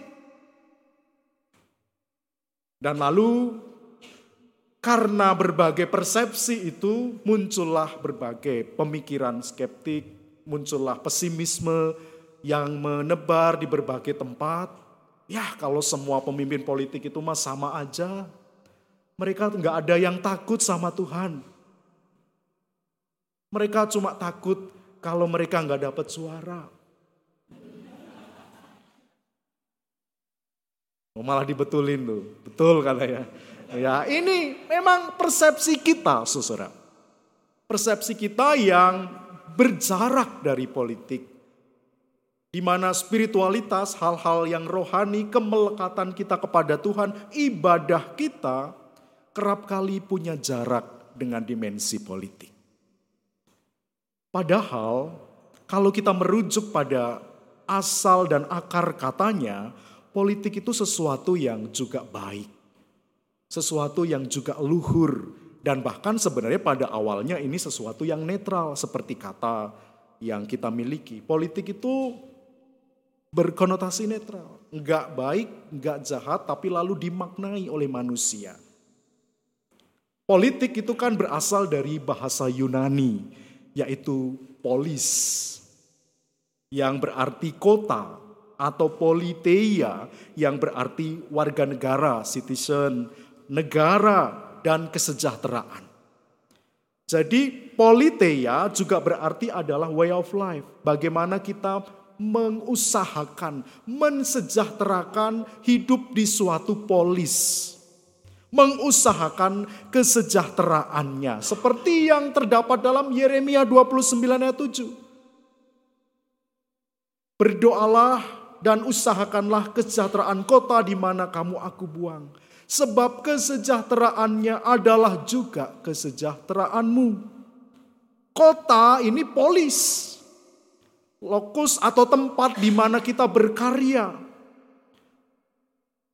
Dan lalu karena berbagai persepsi itu muncullah berbagai pemikiran skeptik, muncullah pesimisme yang menebar di berbagai tempat. Ya kalau semua pemimpin politik itu mah sama aja. Mereka nggak ada yang takut sama Tuhan. Mereka cuma takut kalau mereka nggak dapat suara. Oh, malah dibetulin tuh, betul kata ya. Ya, ini memang persepsi kita, Saudara. Persepsi kita yang berjarak dari politik. Di mana spiritualitas, hal-hal yang rohani, kemelekatan kita kepada Tuhan, ibadah kita kerap kali punya jarak dengan dimensi politik. Padahal kalau kita merujuk pada asal dan akar katanya, politik itu sesuatu yang juga baik sesuatu yang juga luhur dan bahkan sebenarnya pada awalnya ini sesuatu yang netral seperti kata yang kita miliki. Politik itu berkonotasi netral, enggak baik, enggak jahat, tapi lalu dimaknai oleh manusia. Politik itu kan berasal dari bahasa Yunani, yaitu polis, yang berarti kota, atau politeia, yang berarti warga negara, citizen, negara, dan kesejahteraan. Jadi politeia juga berarti adalah way of life. Bagaimana kita mengusahakan, mensejahterakan hidup di suatu polis. Mengusahakan kesejahteraannya. Seperti yang terdapat dalam Yeremia 29 ayat 7. Berdoalah dan usahakanlah kesejahteraan kota di mana kamu aku buang Sebab kesejahteraannya adalah juga kesejahteraanmu. Kota ini polis. Lokus atau tempat di mana kita berkarya.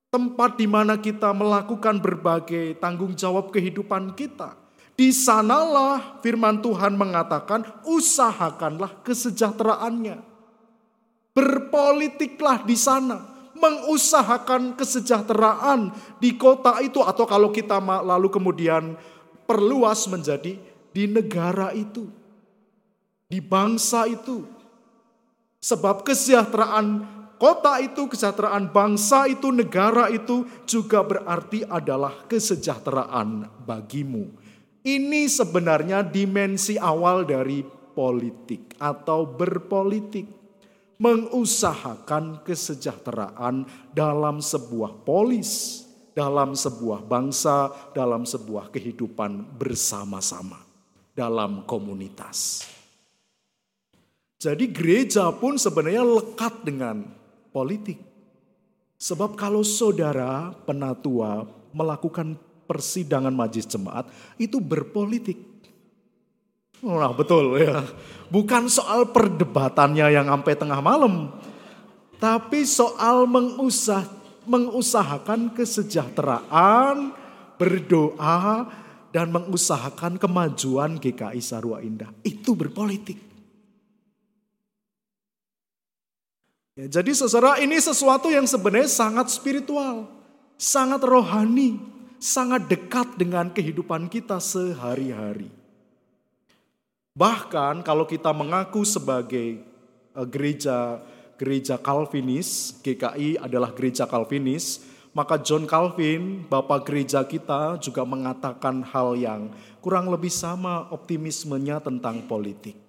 Tempat di mana kita melakukan berbagai tanggung jawab kehidupan kita. Di sanalah firman Tuhan mengatakan usahakanlah kesejahteraannya. Berpolitiklah di sana mengusahakan kesejahteraan di kota itu atau kalau kita lalu kemudian perluas menjadi di negara itu. Di bangsa itu. Sebab kesejahteraan kota itu, kesejahteraan bangsa itu, negara itu juga berarti adalah kesejahteraan bagimu. Ini sebenarnya dimensi awal dari politik atau berpolitik mengusahakan kesejahteraan dalam sebuah polis, dalam sebuah bangsa, dalam sebuah kehidupan bersama-sama, dalam komunitas. Jadi gereja pun sebenarnya lekat dengan politik. Sebab kalau saudara penatua melakukan persidangan majlis jemaat itu berpolitik. Nah betul ya. Bukan soal perdebatannya yang sampai tengah malam. Tapi soal mengusah, mengusahakan kesejahteraan, berdoa, dan mengusahakan kemajuan GKI Sarua Indah. Itu berpolitik. Ya, jadi saudara ini sesuatu yang sebenarnya sangat spiritual, sangat rohani, sangat dekat dengan kehidupan kita sehari-hari. Bahkan kalau kita mengaku sebagai eh, gereja gereja Calvinis, GKI adalah gereja Calvinis, maka John Calvin, bapak gereja kita juga mengatakan hal yang kurang lebih sama optimismenya tentang politik.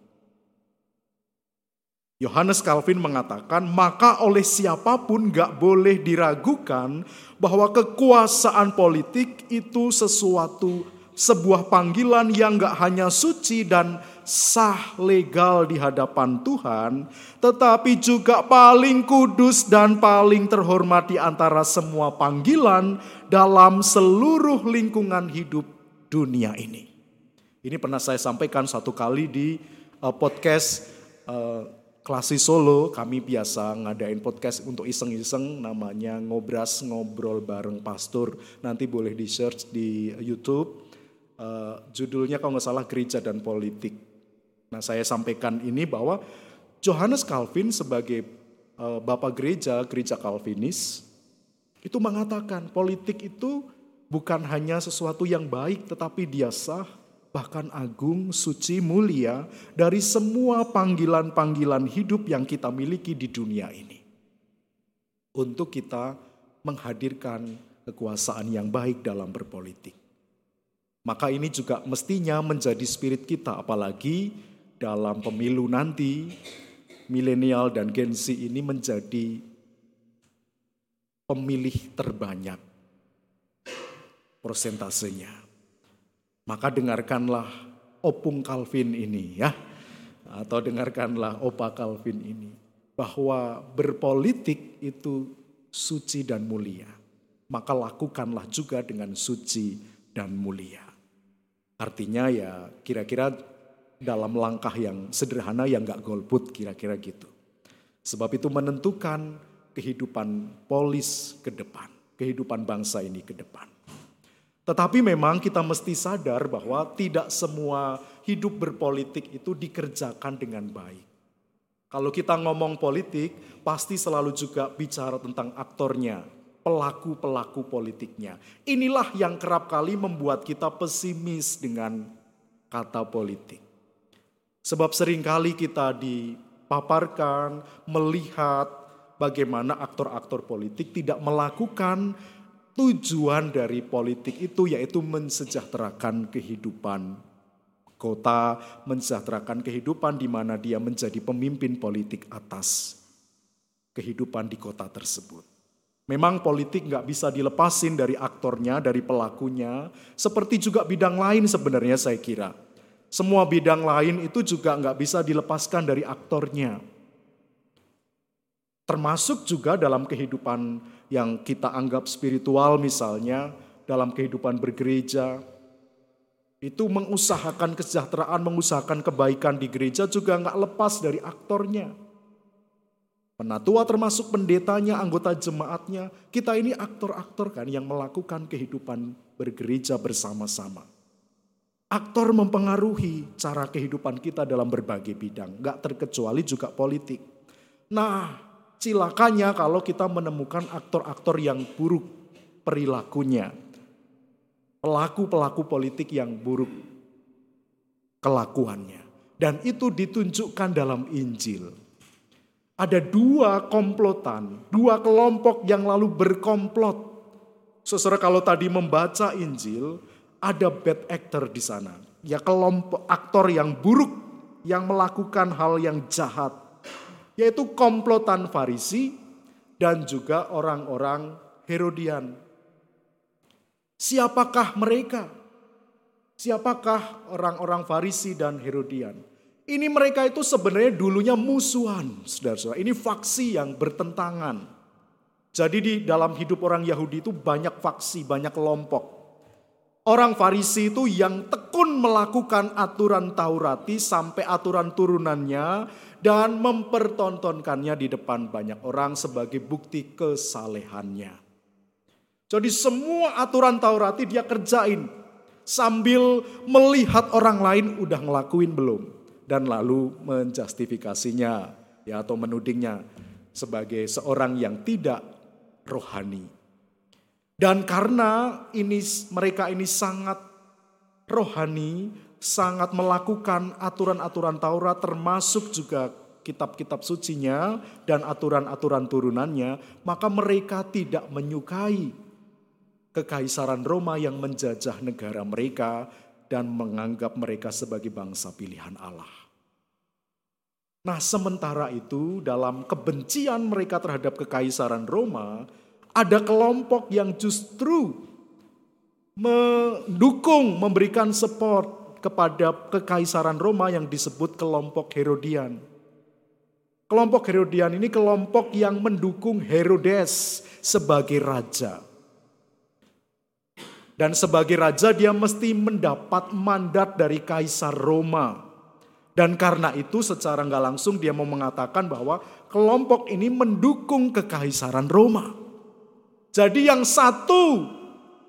Yohanes Calvin mengatakan, maka oleh siapa pun gak boleh diragukan bahwa kekuasaan politik itu sesuatu, sebuah panggilan yang gak hanya suci dan sah legal di hadapan Tuhan, tetapi juga paling kudus dan paling terhormat di antara semua panggilan dalam seluruh lingkungan hidup dunia ini. Ini pernah saya sampaikan satu kali di uh, podcast uh, Klasi Solo kami biasa ngadain podcast untuk iseng-iseng namanya Ngobras Ngobrol Bareng Pastor. Nanti boleh di search di YouTube. Uh, judulnya kalau nggak salah Gereja dan Politik. Nah saya sampaikan ini bahwa Johannes Calvin sebagai uh, bapak gereja, gereja Calvinis, itu mengatakan politik itu bukan hanya sesuatu yang baik tetapi dia sah, bahkan agung, suci, mulia dari semua panggilan-panggilan hidup yang kita miliki di dunia ini. Untuk kita menghadirkan kekuasaan yang baik dalam berpolitik. Maka ini juga mestinya menjadi spirit kita apalagi dalam pemilu nanti milenial dan Gen ini menjadi pemilih terbanyak persentasenya. Maka dengarkanlah opung Calvin ini ya. Atau dengarkanlah opa Calvin ini. Bahwa berpolitik itu suci dan mulia. Maka lakukanlah juga dengan suci dan mulia. Artinya ya kira-kira dalam langkah yang sederhana yang gak golput kira-kira gitu. Sebab itu menentukan kehidupan polis ke depan. Kehidupan bangsa ini ke depan. Tetapi memang kita mesti sadar bahwa tidak semua hidup berpolitik itu dikerjakan dengan baik. Kalau kita ngomong politik, pasti selalu juga bicara tentang aktornya, pelaku-pelaku politiknya. Inilah yang kerap kali membuat kita pesimis dengan kata politik. Sebab sering kali kita dipaparkan, melihat bagaimana aktor-aktor politik tidak melakukan tujuan dari politik itu yaitu mensejahterakan kehidupan kota, mensejahterakan kehidupan di mana dia menjadi pemimpin politik atas kehidupan di kota tersebut. Memang politik nggak bisa dilepasin dari aktornya, dari pelakunya, seperti juga bidang lain sebenarnya saya kira. Semua bidang lain itu juga nggak bisa dilepaskan dari aktornya. Termasuk juga dalam kehidupan yang kita anggap spiritual misalnya, dalam kehidupan bergereja. Itu mengusahakan kesejahteraan, mengusahakan kebaikan di gereja juga nggak lepas dari aktornya. Penatua termasuk pendetanya, anggota jemaatnya. Kita ini aktor-aktor kan yang melakukan kehidupan bergereja bersama-sama. Aktor mempengaruhi cara kehidupan kita dalam berbagai bidang. Nggak terkecuali juga politik. Nah Cilakanya kalau kita menemukan aktor-aktor yang buruk perilakunya. Pelaku-pelaku politik yang buruk kelakuannya. Dan itu ditunjukkan dalam Injil. Ada dua komplotan, dua kelompok yang lalu berkomplot. Saudara kalau tadi membaca Injil, ada bad actor di sana. Ya kelompok aktor yang buruk yang melakukan hal yang jahat yaitu komplotan Farisi dan juga orang-orang Herodian. Siapakah mereka? Siapakah orang-orang Farisi dan Herodian? Ini mereka itu sebenarnya dulunya musuhan, saudara-saudara. Ini faksi yang bertentangan. Jadi di dalam hidup orang Yahudi itu banyak faksi, banyak kelompok. Orang Farisi itu yang tekun melakukan aturan Taurati sampai aturan turunannya dan mempertontonkannya di depan banyak orang sebagai bukti kesalehannya. Jadi semua aturan Taurati dia kerjain sambil melihat orang lain udah ngelakuin belum dan lalu menjustifikasinya ya atau menudingnya sebagai seorang yang tidak rohani. Dan karena ini mereka ini sangat rohani, sangat melakukan aturan-aturan Taurat termasuk juga kitab-kitab sucinya dan aturan-aturan turunannya, maka mereka tidak menyukai kekaisaran Roma yang menjajah negara mereka dan menganggap mereka sebagai bangsa pilihan Allah. Nah, sementara itu dalam kebencian mereka terhadap kekaisaran Roma, ada kelompok yang justru mendukung, memberikan support kepada kekaisaran Roma yang disebut kelompok Herodian. Kelompok Herodian ini kelompok yang mendukung Herodes sebagai raja. Dan sebagai raja dia mesti mendapat mandat dari kaisar Roma. Dan karena itu secara nggak langsung dia mau mengatakan bahwa kelompok ini mendukung kekaisaran Roma. Jadi yang satu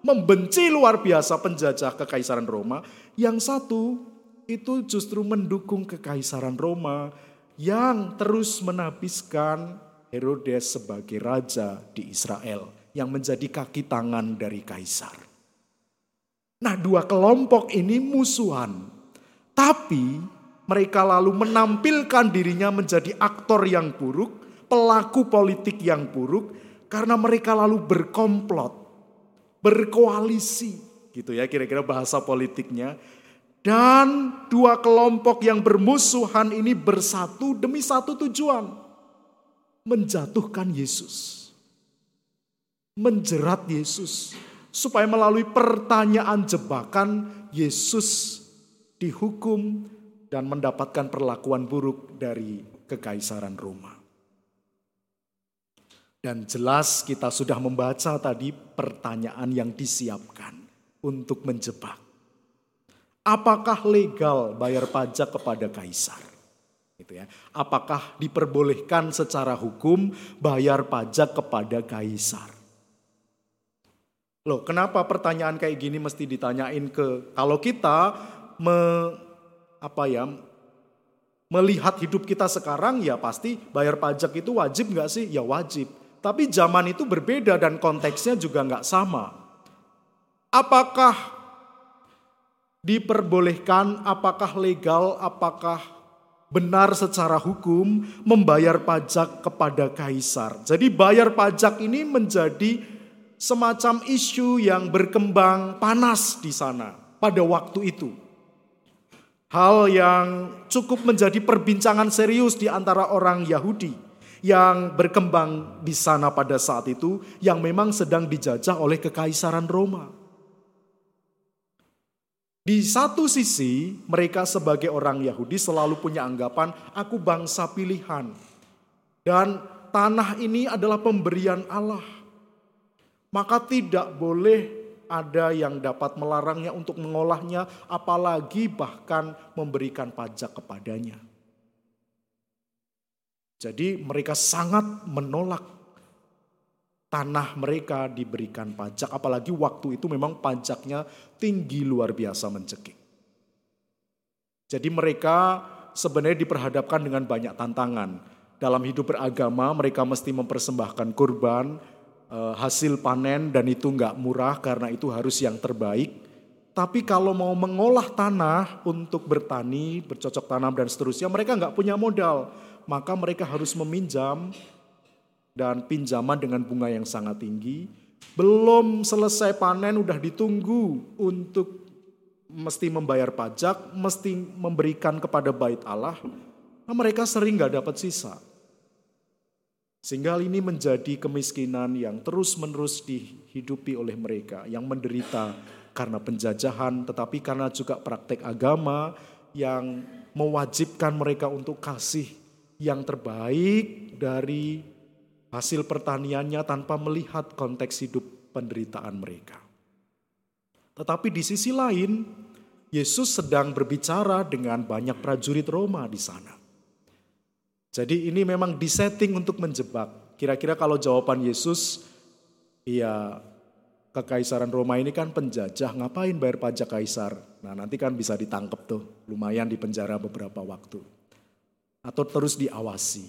membenci luar biasa penjajah kekaisaran Roma, yang satu itu justru mendukung kekaisaran Roma yang terus menabiskan Herodes sebagai raja di Israel yang menjadi kaki tangan dari kaisar. Nah, dua kelompok ini musuhan. Tapi mereka lalu menampilkan dirinya menjadi aktor yang buruk, pelaku politik yang buruk karena mereka lalu berkomplot, berkoalisi, gitu ya kira-kira bahasa politiknya. Dan dua kelompok yang bermusuhan ini bersatu demi satu tujuan. Menjatuhkan Yesus. Menjerat Yesus. Supaya melalui pertanyaan jebakan Yesus dihukum dan mendapatkan perlakuan buruk dari kekaisaran Roma. Dan jelas kita sudah membaca tadi pertanyaan yang disiapkan untuk menjebak. Apakah legal bayar pajak kepada kaisar? Gitu ya. Apakah diperbolehkan secara hukum bayar pajak kepada kaisar? Loh, kenapa pertanyaan kayak gini mesti ditanyain ke kalau kita me, apa ya melihat hidup kita sekarang ya pasti bayar pajak itu wajib nggak sih? Ya wajib. Tapi zaman itu berbeda dan konteksnya juga nggak sama. Apakah diperbolehkan, apakah legal, apakah benar secara hukum membayar pajak kepada kaisar. Jadi bayar pajak ini menjadi semacam isu yang berkembang panas di sana pada waktu itu. Hal yang cukup menjadi perbincangan serius di antara orang Yahudi yang berkembang di sana pada saat itu yang memang sedang dijajah oleh kekaisaran Roma. Di satu sisi, mereka sebagai orang Yahudi selalu punya anggapan, "Aku bangsa pilihan, dan tanah ini adalah pemberian Allah, maka tidak boleh ada yang dapat melarangnya untuk mengolahnya, apalagi bahkan memberikan pajak kepadanya." Jadi mereka sangat menolak tanah mereka diberikan pajak. Apalagi waktu itu memang pajaknya tinggi luar biasa mencekik. Jadi mereka sebenarnya diperhadapkan dengan banyak tantangan. Dalam hidup beragama mereka mesti mempersembahkan kurban, eh, hasil panen dan itu nggak murah karena itu harus yang terbaik. Tapi kalau mau mengolah tanah untuk bertani, bercocok tanam dan seterusnya, mereka nggak punya modal maka mereka harus meminjam dan pinjaman dengan bunga yang sangat tinggi. Belum selesai panen udah ditunggu untuk mesti membayar pajak, mesti memberikan kepada bait Allah. Nah, mereka sering nggak dapat sisa. Sehingga hal ini menjadi kemiskinan yang terus-menerus dihidupi oleh mereka, yang menderita karena penjajahan, tetapi karena juga praktek agama yang mewajibkan mereka untuk kasih yang terbaik dari hasil pertaniannya tanpa melihat konteks hidup penderitaan mereka. Tetapi di sisi lain, Yesus sedang berbicara dengan banyak prajurit Roma di sana. Jadi ini memang disetting untuk menjebak. Kira-kira kalau jawaban Yesus, ya kekaisaran Roma ini kan penjajah, ngapain bayar pajak kaisar? Nah nanti kan bisa ditangkap tuh, lumayan di penjara beberapa waktu. Atau terus diawasi.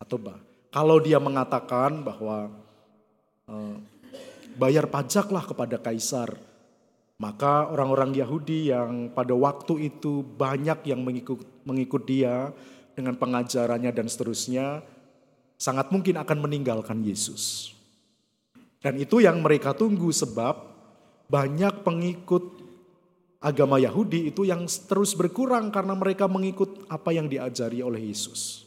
Atau bah, kalau dia mengatakan bahwa eh, bayar pajaklah kepada kaisar, maka orang-orang Yahudi yang pada waktu itu banyak yang mengikut, mengikut dia dengan pengajarannya dan seterusnya, sangat mungkin akan meninggalkan Yesus. Dan itu yang mereka tunggu sebab banyak pengikut agama Yahudi itu yang terus berkurang karena mereka mengikut apa yang diajari oleh Yesus.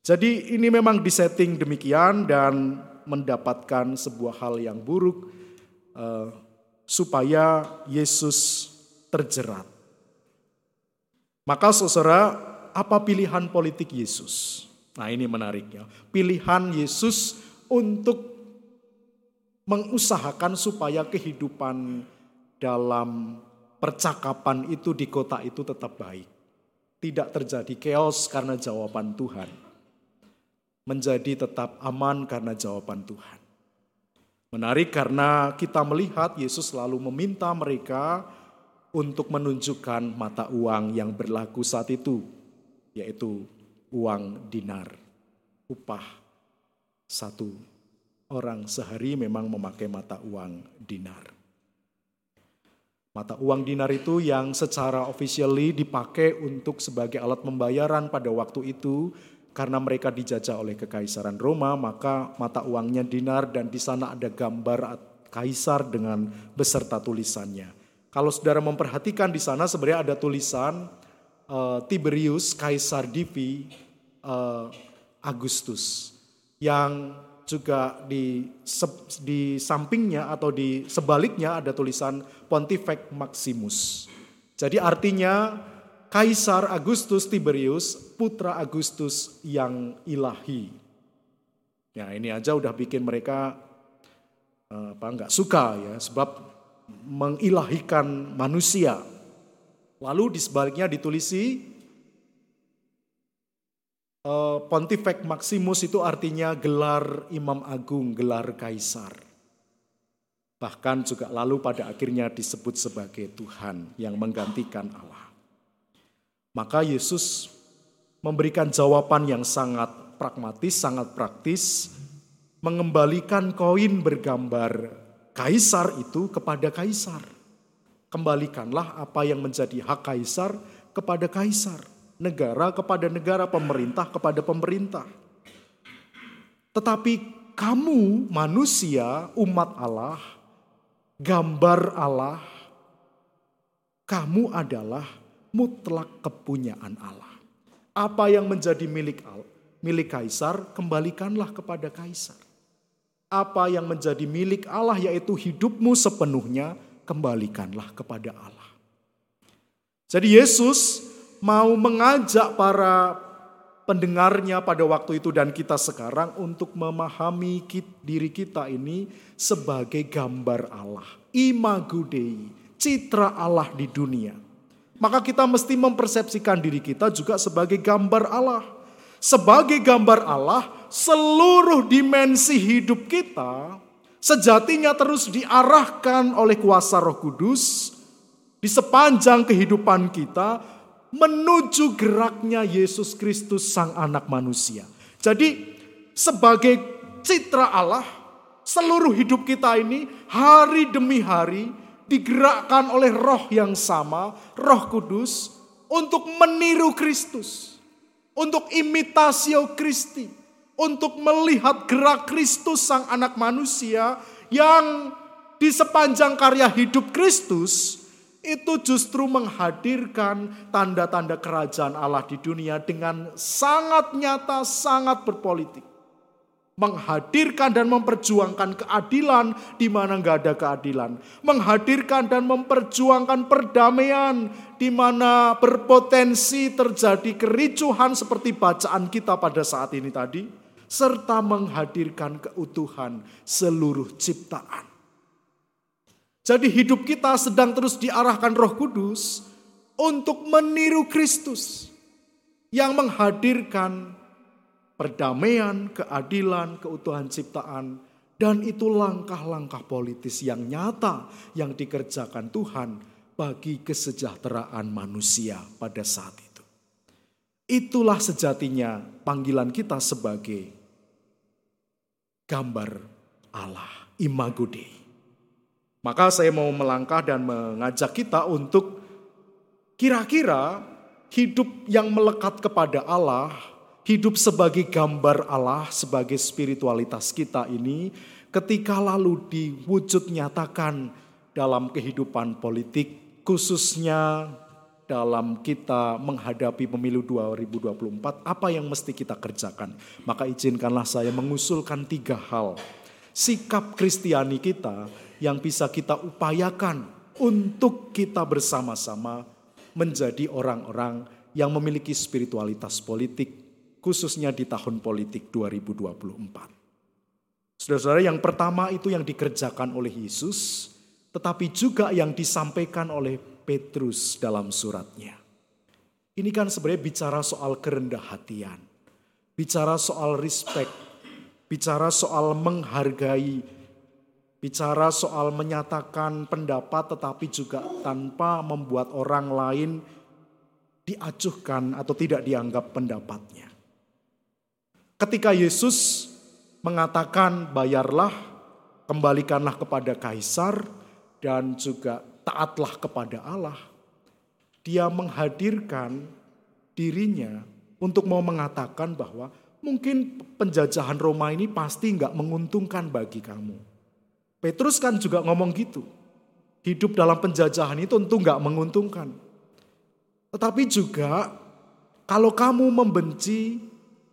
Jadi ini memang disetting demikian dan mendapatkan sebuah hal yang buruk uh, supaya Yesus terjerat. Maka saudara, apa pilihan politik Yesus? Nah ini menariknya. Pilihan Yesus untuk mengusahakan supaya kehidupan dalam percakapan itu di kota itu tetap baik. Tidak terjadi chaos karena jawaban Tuhan menjadi tetap aman karena jawaban Tuhan. Menarik karena kita melihat Yesus selalu meminta mereka untuk menunjukkan mata uang yang berlaku saat itu, yaitu uang dinar, upah satu orang sehari memang memakai mata uang dinar. Mata uang dinar itu yang secara officially dipakai untuk sebagai alat pembayaran pada waktu itu karena mereka dijajah oleh kekaisaran Roma, maka mata uangnya dinar dan di sana ada gambar kaisar dengan beserta tulisannya. Kalau saudara memperhatikan di sana sebenarnya ada tulisan uh, Tiberius Kaisar Divi uh, Agustus yang juga di di sampingnya atau di sebaliknya ada tulisan Pontifex Maximus. Jadi artinya Kaisar Agustus Tiberius, putra Agustus yang ilahi. Ya ini aja udah bikin mereka eh, apa nggak suka ya, sebab mengilahikan manusia. Lalu di sebaliknya ditulisi uh, Pontifex Maximus itu artinya gelar Imam Agung, gelar Kaisar. Bahkan juga lalu pada akhirnya disebut sebagai Tuhan yang menggantikan Allah. Maka Yesus memberikan jawaban yang sangat pragmatis, sangat praktis, mengembalikan koin bergambar kaisar itu kepada kaisar. Kembalikanlah apa yang menjadi hak kaisar kepada kaisar, negara kepada negara, pemerintah kepada pemerintah. Tetapi kamu manusia, umat Allah, gambar Allah, kamu adalah mutlak kepunyaan Allah. Apa yang menjadi milik Allah, milik kaisar, kembalikanlah kepada kaisar. Apa yang menjadi milik Allah yaitu hidupmu sepenuhnya, kembalikanlah kepada Allah. Jadi Yesus mau mengajak para pendengarnya pada waktu itu dan kita sekarang untuk memahami diri kita ini sebagai gambar Allah. Imago Dei, citra Allah di dunia maka kita mesti mempersepsikan diri kita juga sebagai gambar Allah. Sebagai gambar Allah, seluruh dimensi hidup kita sejatinya terus diarahkan oleh kuasa Roh Kudus di sepanjang kehidupan kita menuju geraknya Yesus Kristus sang anak manusia. Jadi sebagai citra Allah, seluruh hidup kita ini hari demi hari digerakkan oleh roh yang sama, roh kudus, untuk meniru Kristus. Untuk imitasio Kristi. Untuk melihat gerak Kristus sang anak manusia yang di sepanjang karya hidup Kristus itu justru menghadirkan tanda-tanda kerajaan Allah di dunia dengan sangat nyata, sangat berpolitik. menghadirkan dan memperjuangkan keadilan di mana nggak ada keadilan, menghadirkan dan memperjuangkan perdamaian di mana berpotensi terjadi kericuhan seperti bacaan kita pada saat ini tadi, serta menghadirkan keutuhan seluruh ciptaan. Jadi hidup kita sedang terus diarahkan Roh Kudus untuk meniru Kristus yang menghadirkan perdamaian, keadilan, keutuhan ciptaan, dan itu langkah-langkah politis yang nyata yang dikerjakan Tuhan bagi kesejahteraan manusia pada saat itu. Itulah sejatinya panggilan kita sebagai gambar Allah, imago Dei. Maka saya mau melangkah dan mengajak kita untuk kira-kira hidup yang melekat kepada Allah hidup sebagai gambar Allah, sebagai spiritualitas kita ini, ketika lalu diwujud nyatakan dalam kehidupan politik, khususnya dalam kita menghadapi pemilu 2024, apa yang mesti kita kerjakan? Maka izinkanlah saya mengusulkan tiga hal. Sikap Kristiani kita yang bisa kita upayakan untuk kita bersama-sama menjadi orang-orang yang memiliki spiritualitas politik khususnya di tahun politik 2024. Saudara-saudara, yang pertama itu yang dikerjakan oleh Yesus, tetapi juga yang disampaikan oleh Petrus dalam suratnya. Ini kan sebenarnya bicara soal kerendah hatian, bicara soal respect, bicara soal menghargai, bicara soal menyatakan pendapat tetapi juga tanpa membuat orang lain diacuhkan atau tidak dianggap pendapatnya. Ketika Yesus mengatakan bayarlah, kembalikanlah kepada kaisar dan juga taatlah kepada Allah. Dia menghadirkan dirinya untuk mau mengatakan bahwa mungkin penjajahan Roma ini pasti nggak menguntungkan bagi kamu. Petrus kan juga ngomong gitu. Hidup dalam penjajahan itu tentu nggak menguntungkan. Tetapi juga kalau kamu membenci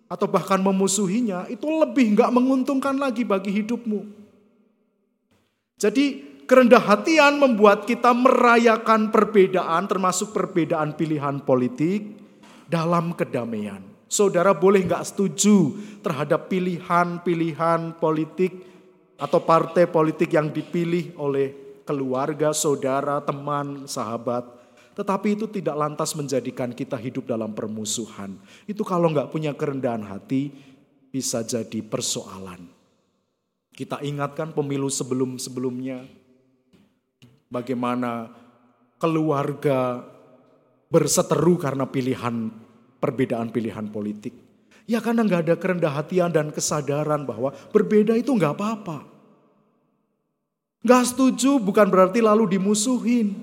atau bahkan memusuhinya itu lebih nggak menguntungkan lagi bagi hidupmu. Jadi kerendah hatian membuat kita merayakan perbedaan termasuk perbedaan pilihan politik dalam kedamaian. Saudara boleh nggak setuju terhadap pilihan-pilihan politik atau partai politik yang dipilih oleh keluarga, saudara, teman, sahabat. Tetapi itu tidak lantas menjadikan kita hidup dalam permusuhan. Itu kalau nggak punya kerendahan hati bisa jadi persoalan. Kita ingatkan pemilu sebelum-sebelumnya. Bagaimana keluarga berseteru karena pilihan perbedaan pilihan politik. Ya karena nggak ada kerendah hatian dan kesadaran bahwa berbeda itu nggak apa-apa. Nggak setuju bukan berarti lalu dimusuhin.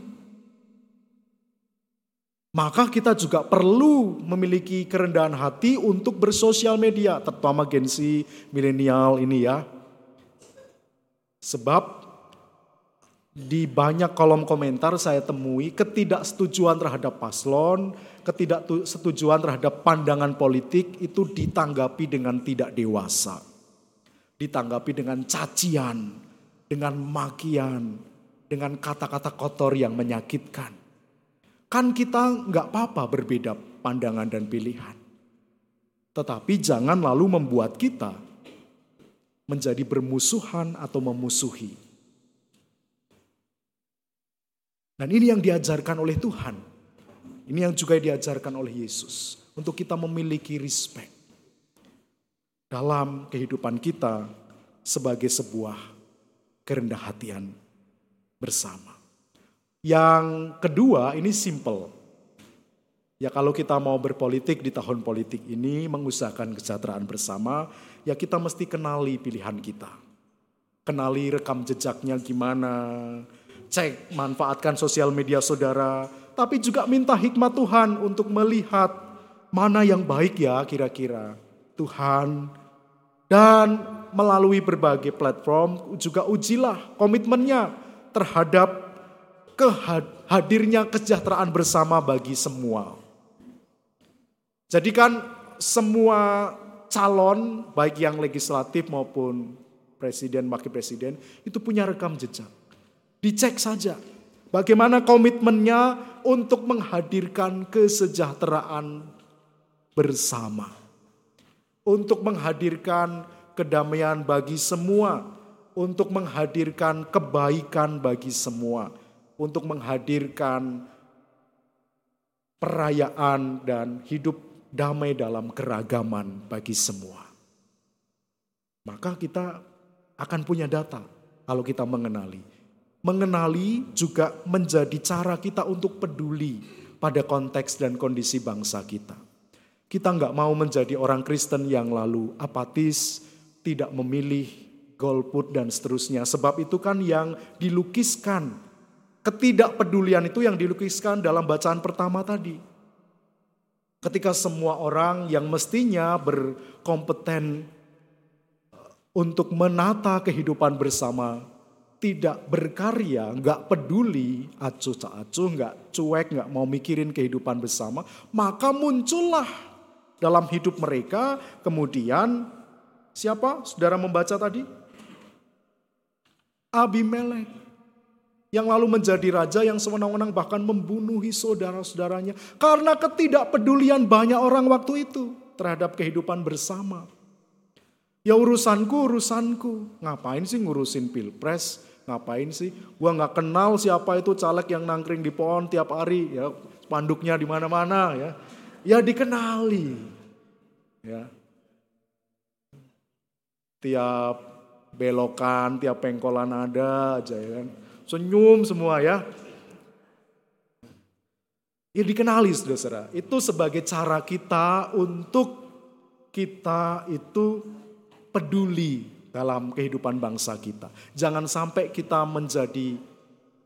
Maka kita juga perlu memiliki kerendahan hati untuk bersosial media, terutama gensi milenial ini ya. Sebab di banyak kolom komentar saya temui ketidaksetujuan terhadap paslon, ketidaksetujuan terhadap pandangan politik itu ditanggapi dengan tidak dewasa. Ditanggapi dengan cacian, dengan makian, dengan kata-kata kotor yang menyakitkan. Kan kita nggak apa-apa berbeda pandangan dan pilihan. Tetapi jangan lalu membuat kita menjadi bermusuhan atau memusuhi. Dan ini yang diajarkan oleh Tuhan. Ini yang juga diajarkan oleh Yesus. Untuk kita memiliki respect. Dalam kehidupan kita sebagai sebuah kerendah hatian bersama. Yang kedua ini simple. Ya kalau kita mau berpolitik di tahun politik ini mengusahakan kesejahteraan bersama, ya kita mesti kenali pilihan kita. Kenali rekam jejaknya gimana, cek manfaatkan sosial media saudara, tapi juga minta hikmat Tuhan untuk melihat mana yang baik ya kira-kira. Tuhan dan melalui berbagai platform juga ujilah komitmennya terhadap kehadirnya kesejahteraan bersama bagi semua. Jadi kan semua calon baik yang legislatif maupun presiden wakil presiden itu punya rekam jejak. Dicek saja bagaimana komitmennya untuk menghadirkan kesejahteraan bersama. Untuk menghadirkan kedamaian bagi semua, untuk menghadirkan kebaikan bagi semua, untuk menghadirkan perayaan dan hidup damai dalam keragaman bagi semua. Maka kita akan punya data kalau kita mengenali. Mengenali juga menjadi cara kita untuk peduli pada konteks dan kondisi bangsa kita. Kita nggak mau menjadi orang Kristen yang lalu apatis, tidak memilih golput dan seterusnya. Sebab itu kan yang dilukiskan, ketidakpedulian itu yang dilukiskan dalam bacaan pertama tadi. Ketika semua orang yang mestinya berkompeten untuk menata kehidupan bersama tidak berkarya, nggak peduli, acuh tak acuh, nggak cuek, nggak mau mikirin kehidupan bersama, maka muncullah dalam hidup mereka kemudian siapa? Saudara membaca tadi? Abimelek yang lalu menjadi raja yang sewenang-wenang bahkan membunuhi saudara-saudaranya karena ketidakpedulian banyak orang waktu itu terhadap kehidupan bersama. Ya urusanku, urusanku. Ngapain sih ngurusin pilpres? Ngapain sih? Gua nggak kenal siapa itu caleg yang nangkring di pohon tiap hari. Ya panduknya di mana-mana ya. Ya dikenali. Ya. Tiap belokan, tiap pengkolan ada aja ya kan. Senyum semua ya. Ya dikenali saudara-saudara. Itu sebagai cara kita untuk kita itu peduli dalam kehidupan bangsa kita. Jangan sampai kita menjadi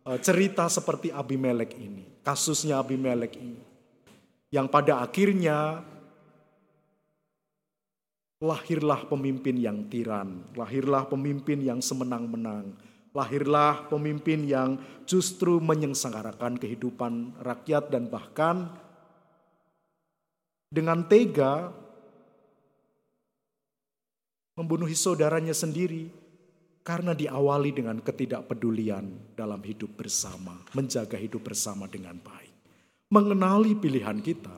eh, cerita seperti Abimelek ini, kasusnya Abimelek ini. Yang pada akhirnya lahirlah pemimpin yang tiran, lahirlah pemimpin yang semenang-menang, lahirlah pemimpin yang justru menyengsarakan kehidupan rakyat dan bahkan dengan tega membunuhi saudaranya sendiri karena diawali dengan ketidakpedulian dalam hidup bersama, menjaga hidup bersama dengan baik. Mengenali pilihan kita,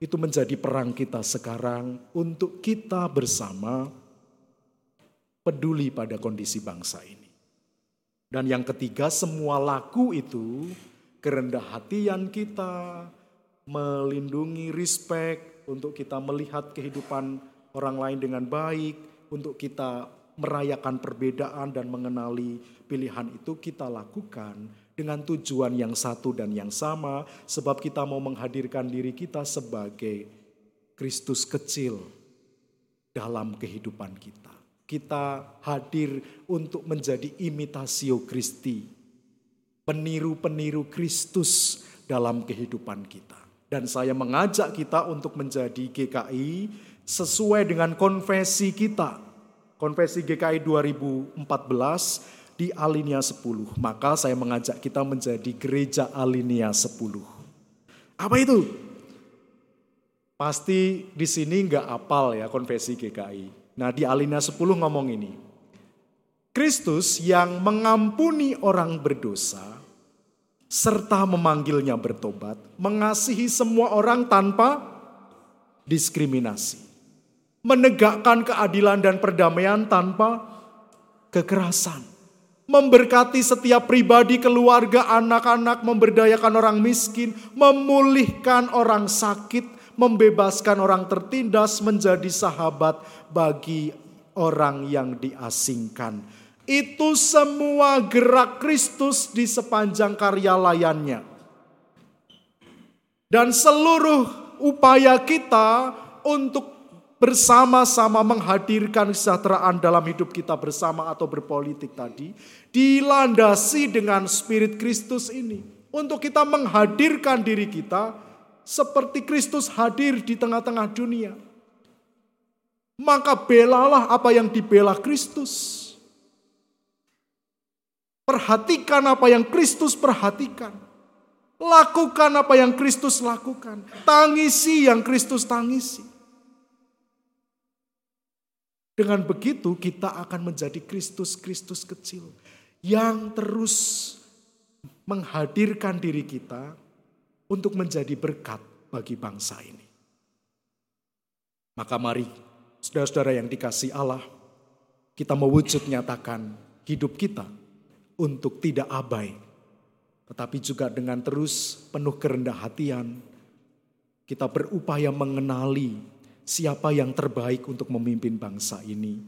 itu menjadi perang kita sekarang untuk kita bersama peduli pada kondisi bangsa ini. Dan yang ketiga, semua laku itu kerendah hatian kita, melindungi respect untuk kita melihat kehidupan orang lain dengan baik, untuk kita merayakan perbedaan dan mengenali pilihan itu kita lakukan dengan tujuan yang satu dan yang sama sebab kita mau menghadirkan diri kita sebagai Kristus kecil dalam kehidupan kita. Kita hadir untuk menjadi imitasio Kristi, peniru-peniru Kristus dalam kehidupan kita. Dan saya mengajak kita untuk menjadi GKI sesuai dengan konfesi kita. Konfesi GKI 2014 di alinea 10. Maka saya mengajak kita menjadi gereja alinea 10. Apa itu? Pasti di sini nggak apal ya konfesi GKI. Nah di alinea 10 ngomong ini. Kristus yang mengampuni orang berdosa serta memanggilnya bertobat, mengasihi semua orang tanpa diskriminasi menegakkan keadilan dan perdamaian tanpa kekerasan. Memberkati setiap pribadi, keluarga, anak-anak, memberdayakan orang miskin, memulihkan orang sakit, membebaskan orang tertindas, menjadi sahabat bagi orang yang diasingkan. Itu semua gerak Kristus di sepanjang karya layannya. Dan seluruh upaya kita untuk bersama-sama menghadirkan kesejahteraan dalam hidup kita bersama atau berpolitik tadi dilandasi dengan spirit Kristus ini untuk kita menghadirkan diri kita seperti Kristus hadir di tengah-tengah dunia. Maka belalah apa yang dibela Kristus. Perhatikan apa yang Kristus perhatikan. Lakukan apa yang Kristus lakukan. Tangisi yang Kristus tangisi. Dengan begitu kita akan menjadi Kristus-Kristus kecil yang terus menghadirkan diri kita untuk menjadi berkat bagi bangsa ini. Maka mari saudara-saudara yang dikasih Allah, kita mewujud nyatakan hidup kita untuk tidak abai, tetapi juga dengan terus penuh kerendah hatian, kita berupaya mengenali siapa yang terbaik untuk memimpin bangsa ini.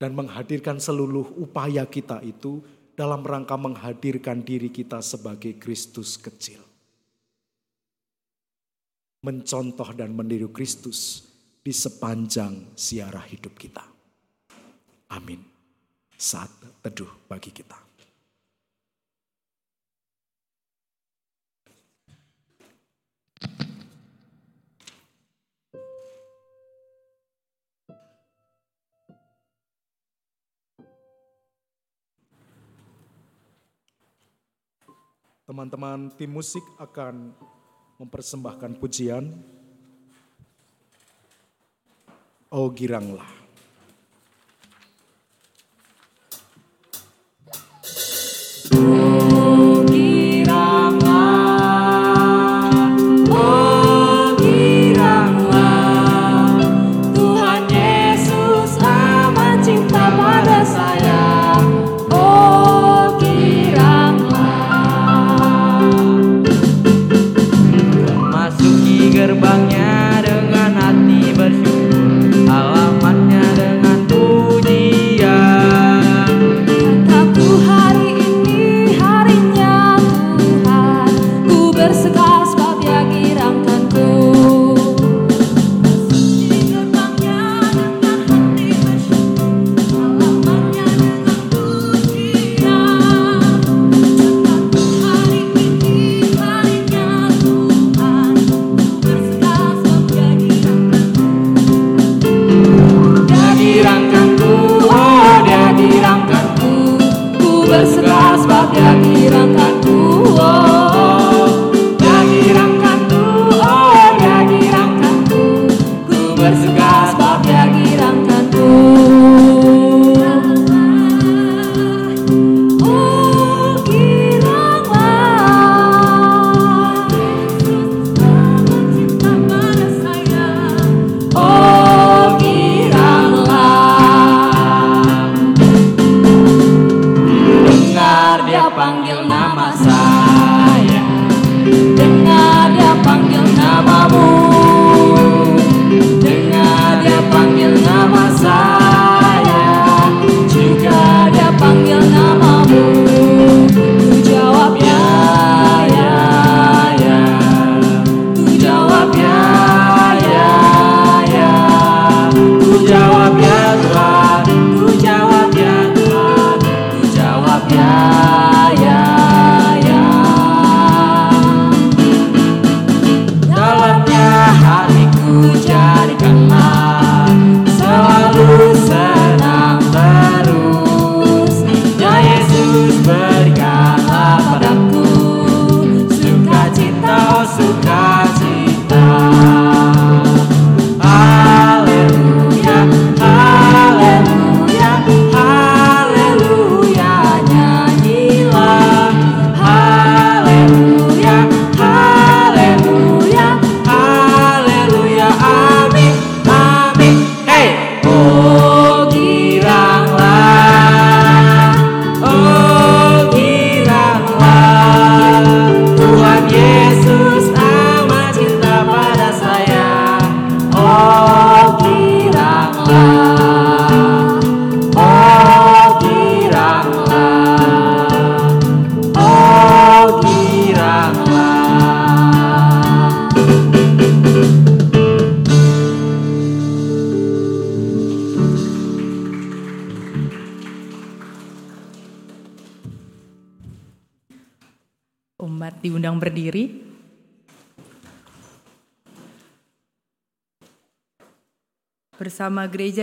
Dan menghadirkan seluruh upaya kita itu dalam rangka menghadirkan diri kita sebagai Kristus kecil. Mencontoh dan meniru Kristus di sepanjang siara hidup kita. Amin. Saat teduh bagi kita. Teman-teman tim musik akan mempersembahkan pujian. Oh giranglah.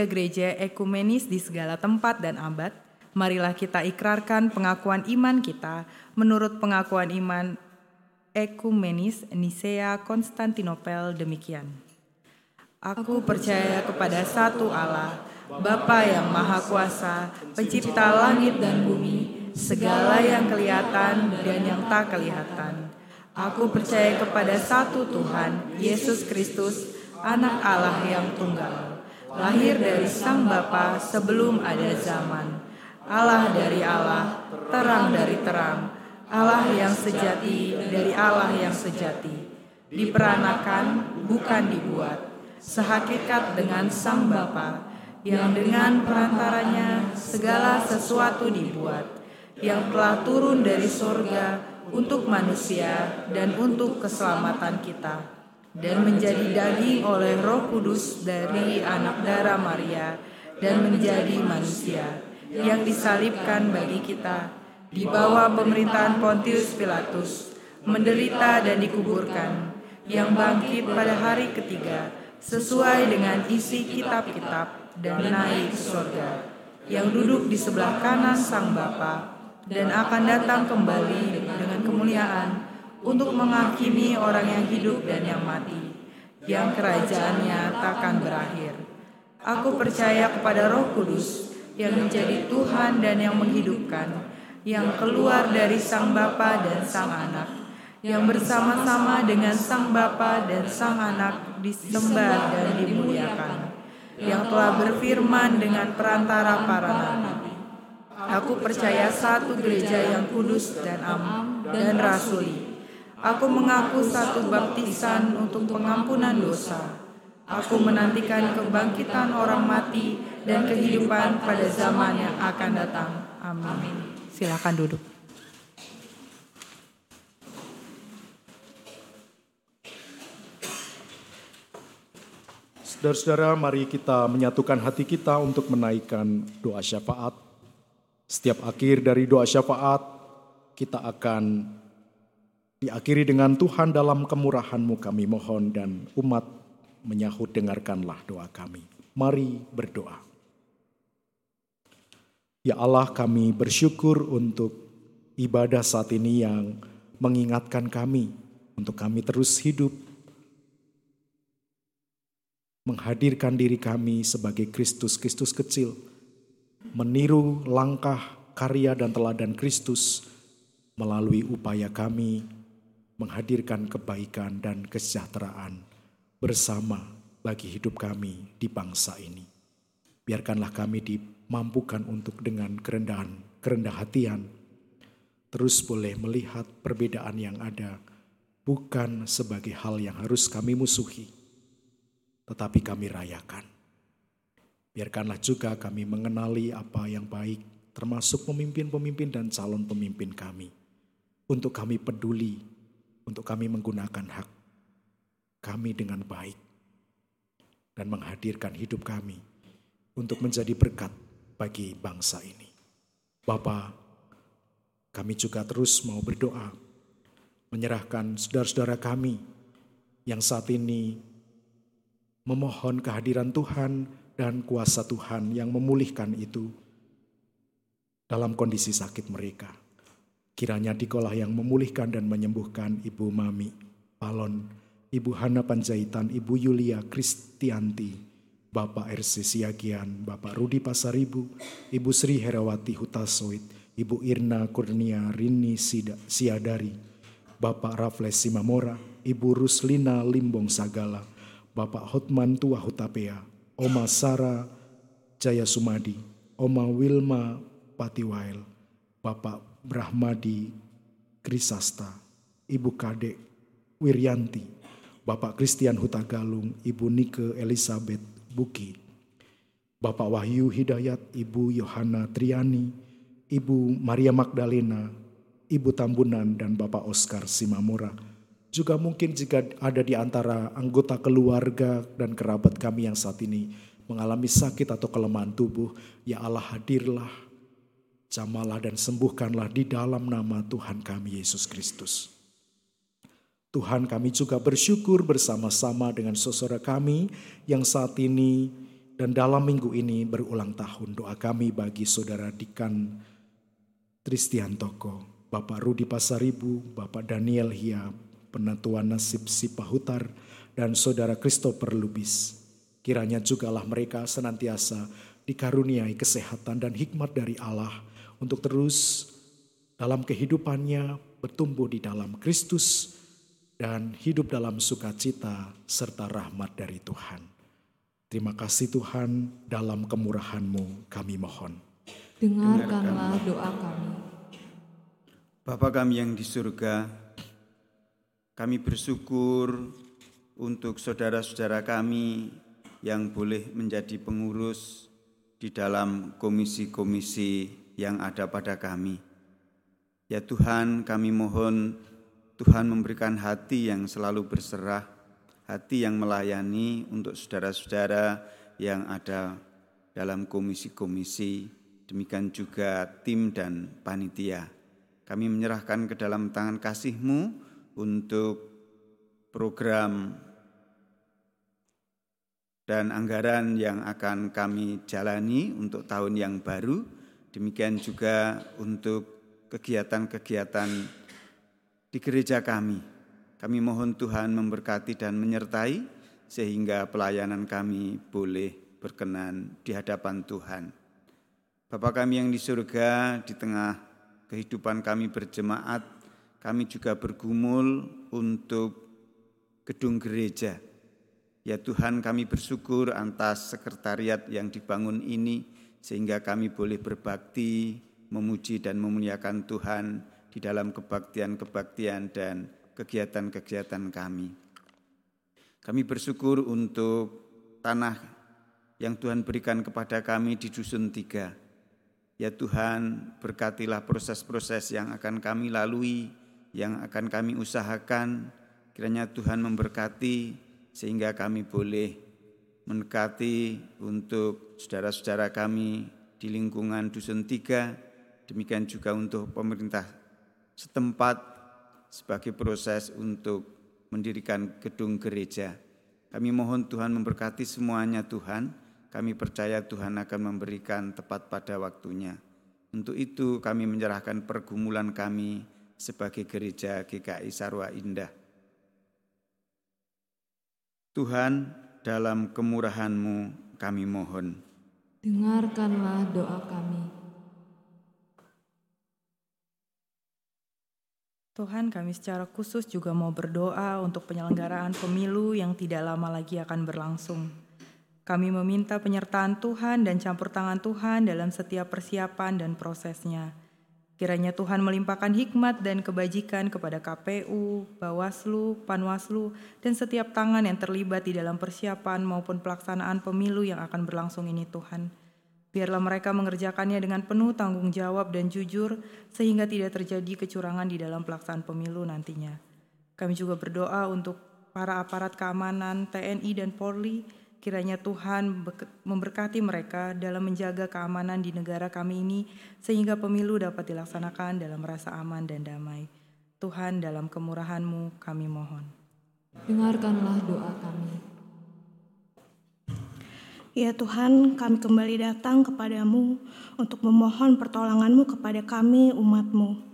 Gereja-gereja ekumenis di segala tempat dan abad, marilah kita ikrarkan pengakuan iman kita menurut pengakuan iman ekumenis Nisea Konstantinopel demikian. Aku percaya kepada satu Allah, Bapa yang Maha Kuasa, Pencipta langit dan bumi, segala yang kelihatan dan yang tak kelihatan. Aku percaya kepada satu Tuhan, Yesus Kristus, Anak Allah yang tunggal, lahir dari Sang Bapa sebelum ada zaman. Allah dari Allah, terang dari terang, Allah yang sejati dari Allah yang sejati. Diperanakan, bukan dibuat, sehakikat dengan Sang Bapa, yang dengan perantaranya segala sesuatu dibuat, yang telah turun dari sorga untuk manusia dan untuk keselamatan kita dan menjadi daging oleh Roh Kudus dari anak darah Maria dan menjadi manusia yang disalibkan bagi kita di bawah pemerintahan Pontius Pilatus menderita dan dikuburkan yang bangkit pada hari ketiga sesuai dengan isi kitab-kitab dan naik surga yang duduk di sebelah kanan sang Bapa dan akan datang kembali dengan kemuliaan untuk menghakimi orang yang hidup dan yang mati, yang kerajaannya takkan berakhir. Aku percaya kepada Roh Kudus yang menjadi Tuhan dan yang menghidupkan, yang keluar dari Sang Bapa dan Sang Anak, yang bersama-sama dengan Sang Bapa dan Sang Anak disembah dan dimuliakan, yang telah berfirman dengan perantara para nabi. Aku percaya satu gereja yang kudus dan am dan rasuli Aku mengaku satu baptisan untuk pengampunan dosa. Aku menantikan kebangkitan orang mati dan kehidupan pada zaman yang akan datang. Amin. Silakan duduk. Saudara-saudara, mari kita menyatukan hati kita untuk menaikkan doa syafaat. Setiap akhir dari doa syafaat, kita akan Diakhiri dengan Tuhan dalam kemurahan-Mu kami mohon dan umat menyahut dengarkanlah doa kami. Mari berdoa. Ya Allah kami bersyukur untuk ibadah saat ini yang mengingatkan kami untuk kami terus hidup menghadirkan diri kami sebagai Kristus-Kristus kecil, meniru langkah, karya, dan teladan Kristus melalui upaya kami menghadirkan kebaikan dan kesejahteraan bersama bagi hidup kami di bangsa ini. Biarkanlah kami dimampukan untuk dengan kerendahan, kerendah hatian, terus boleh melihat perbedaan yang ada, bukan sebagai hal yang harus kami musuhi, tetapi kami rayakan. Biarkanlah juga kami mengenali apa yang baik, termasuk pemimpin-pemimpin dan calon pemimpin kami. Untuk kami peduli untuk kami menggunakan hak kami dengan baik dan menghadirkan hidup kami untuk menjadi berkat bagi bangsa ini. Bapa, kami juga terus mau berdoa menyerahkan saudara-saudara kami yang saat ini memohon kehadiran Tuhan dan kuasa Tuhan yang memulihkan itu dalam kondisi sakit mereka. Kiranya dikolah yang memulihkan dan menyembuhkan Ibu Mami Palon, Ibu Hana Panjaitan, Ibu Yulia Kristianti, Bapak RC Siagian, Bapak Rudi Pasaribu, Ibu Sri Herawati Hutasoit, Ibu Irna Kurnia Rini Siadari, Bapak Rafles Simamora, Ibu Ruslina Limbong Sagala, Bapak Hotman Tua Hutapea, Oma Sara Jaya Sumadi, Oma Wilma Patiwail, Bapak Brahmadi Krisasta, Ibu Kadek Wiryanti, Bapak Christian Hutagalung, Ibu Nike Elizabeth Buki, Bapak Wahyu Hidayat, Ibu Yohana Triani, Ibu Maria Magdalena, Ibu Tambunan, dan Bapak Oscar Simamora. Juga mungkin jika ada di antara anggota keluarga dan kerabat kami yang saat ini mengalami sakit atau kelemahan tubuh, ya Allah hadirlah Jamalah dan sembuhkanlah di dalam nama Tuhan kami Yesus Kristus. Tuhan kami juga bersyukur bersama-sama dengan saudara kami yang saat ini dan dalam minggu ini berulang tahun. Doa kami bagi saudara Dikan Tristiantoko, Bapak Rudi Pasaribu, Bapak Daniel Hia, Penatuan Nasib Sipahutar, dan saudara Christopher Lubis. Kiranya jugalah mereka senantiasa dikaruniai kesehatan dan hikmat dari Allah untuk terus dalam kehidupannya bertumbuh di dalam Kristus dan hidup dalam sukacita serta rahmat dari Tuhan. Terima kasih Tuhan dalam kemurahan-Mu kami mohon. Dengarkanlah doa kami. Bapa kami yang di surga, kami bersyukur untuk saudara-saudara kami yang boleh menjadi pengurus di dalam komisi-komisi yang ada pada kami. Ya Tuhan, kami mohon Tuhan memberikan hati yang selalu berserah, hati yang melayani untuk saudara-saudara yang ada dalam komisi-komisi, demikian juga tim dan panitia. Kami menyerahkan ke dalam tangan kasih-Mu untuk program dan anggaran yang akan kami jalani untuk tahun yang baru. Demikian juga untuk kegiatan-kegiatan di gereja kami. Kami mohon Tuhan memberkati dan menyertai sehingga pelayanan kami boleh berkenan di hadapan Tuhan. Bapa kami yang di surga, di tengah kehidupan kami berjemaat, kami juga bergumul untuk gedung gereja Ya Tuhan kami bersyukur atas sekretariat yang dibangun ini sehingga kami boleh berbakti, memuji dan memuliakan Tuhan di dalam kebaktian-kebaktian dan kegiatan-kegiatan kami. Kami bersyukur untuk tanah yang Tuhan berikan kepada kami di Dusun Tiga. Ya Tuhan, berkatilah proses-proses yang akan kami lalui, yang akan kami usahakan. Kiranya Tuhan memberkati sehingga kami boleh mendekati untuk saudara-saudara kami di lingkungan Dusun Tiga, demikian juga untuk pemerintah setempat sebagai proses untuk mendirikan gedung gereja. Kami mohon Tuhan memberkati semuanya Tuhan, kami percaya Tuhan akan memberikan tepat pada waktunya. Untuk itu kami menyerahkan pergumulan kami sebagai gereja GKI Sarwa Indah Tuhan, dalam kemurahan-Mu kami mohon. Dengarkanlah doa kami. Tuhan, kami secara khusus juga mau berdoa untuk penyelenggaraan pemilu yang tidak lama lagi akan berlangsung. Kami meminta penyertaan Tuhan dan campur tangan Tuhan dalam setiap persiapan dan prosesnya. Kiranya Tuhan melimpahkan hikmat dan kebajikan kepada KPU, Bawaslu, Panwaslu, dan setiap tangan yang terlibat di dalam persiapan maupun pelaksanaan pemilu yang akan berlangsung ini Tuhan. Biarlah mereka mengerjakannya dengan penuh tanggung jawab dan jujur sehingga tidak terjadi kecurangan di dalam pelaksanaan pemilu nantinya. Kami juga berdoa untuk para aparat keamanan TNI dan Polri Kiranya Tuhan memberkati mereka dalam menjaga keamanan di negara kami ini, sehingga pemilu dapat dilaksanakan dalam rasa aman dan damai. Tuhan, dalam kemurahan-Mu kami mohon. Dengarkanlah doa kami. Ya Tuhan, kami kembali datang kepadamu untuk memohon pertolongan-Mu kepada kami umat-Mu.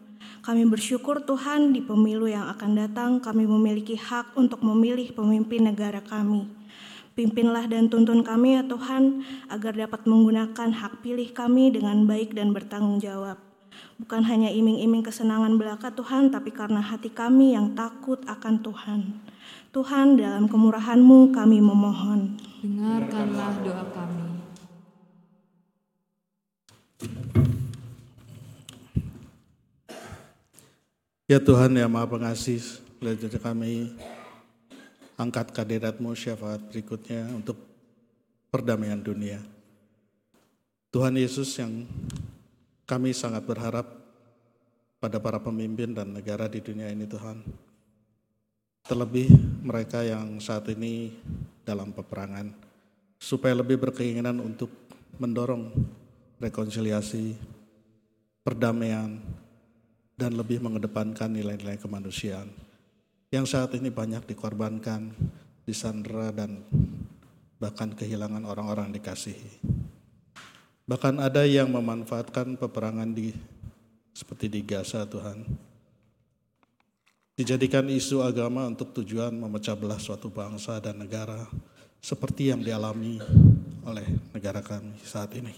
Kami bersyukur Tuhan di pemilu yang akan datang kami memiliki hak untuk memilih pemimpin negara kami. Pimpinlah dan tuntun kami ya Tuhan, agar dapat menggunakan hak pilih kami dengan baik dan bertanggung jawab. Bukan hanya iming-iming kesenangan belaka Tuhan, tapi karena hati kami yang takut akan Tuhan. Tuhan, dalam kemurahan-Mu kami memohon. Dengarkanlah doa kami. Ya Tuhan yang Maha Pengasih, belajar kami angkat kandidatmu syafaat berikutnya untuk perdamaian dunia. Tuhan Yesus yang kami sangat berharap pada para pemimpin dan negara di dunia ini Tuhan. Terlebih mereka yang saat ini dalam peperangan, supaya lebih berkeinginan untuk mendorong rekonsiliasi, perdamaian, dan lebih mengedepankan nilai-nilai kemanusiaan yang saat ini banyak dikorbankan, disandera dan bahkan kehilangan orang-orang dikasihi. Bahkan ada yang memanfaatkan peperangan di seperti di Gaza Tuhan. Dijadikan isu agama untuk tujuan memecah belah suatu bangsa dan negara seperti yang dialami oleh negara kami saat ini.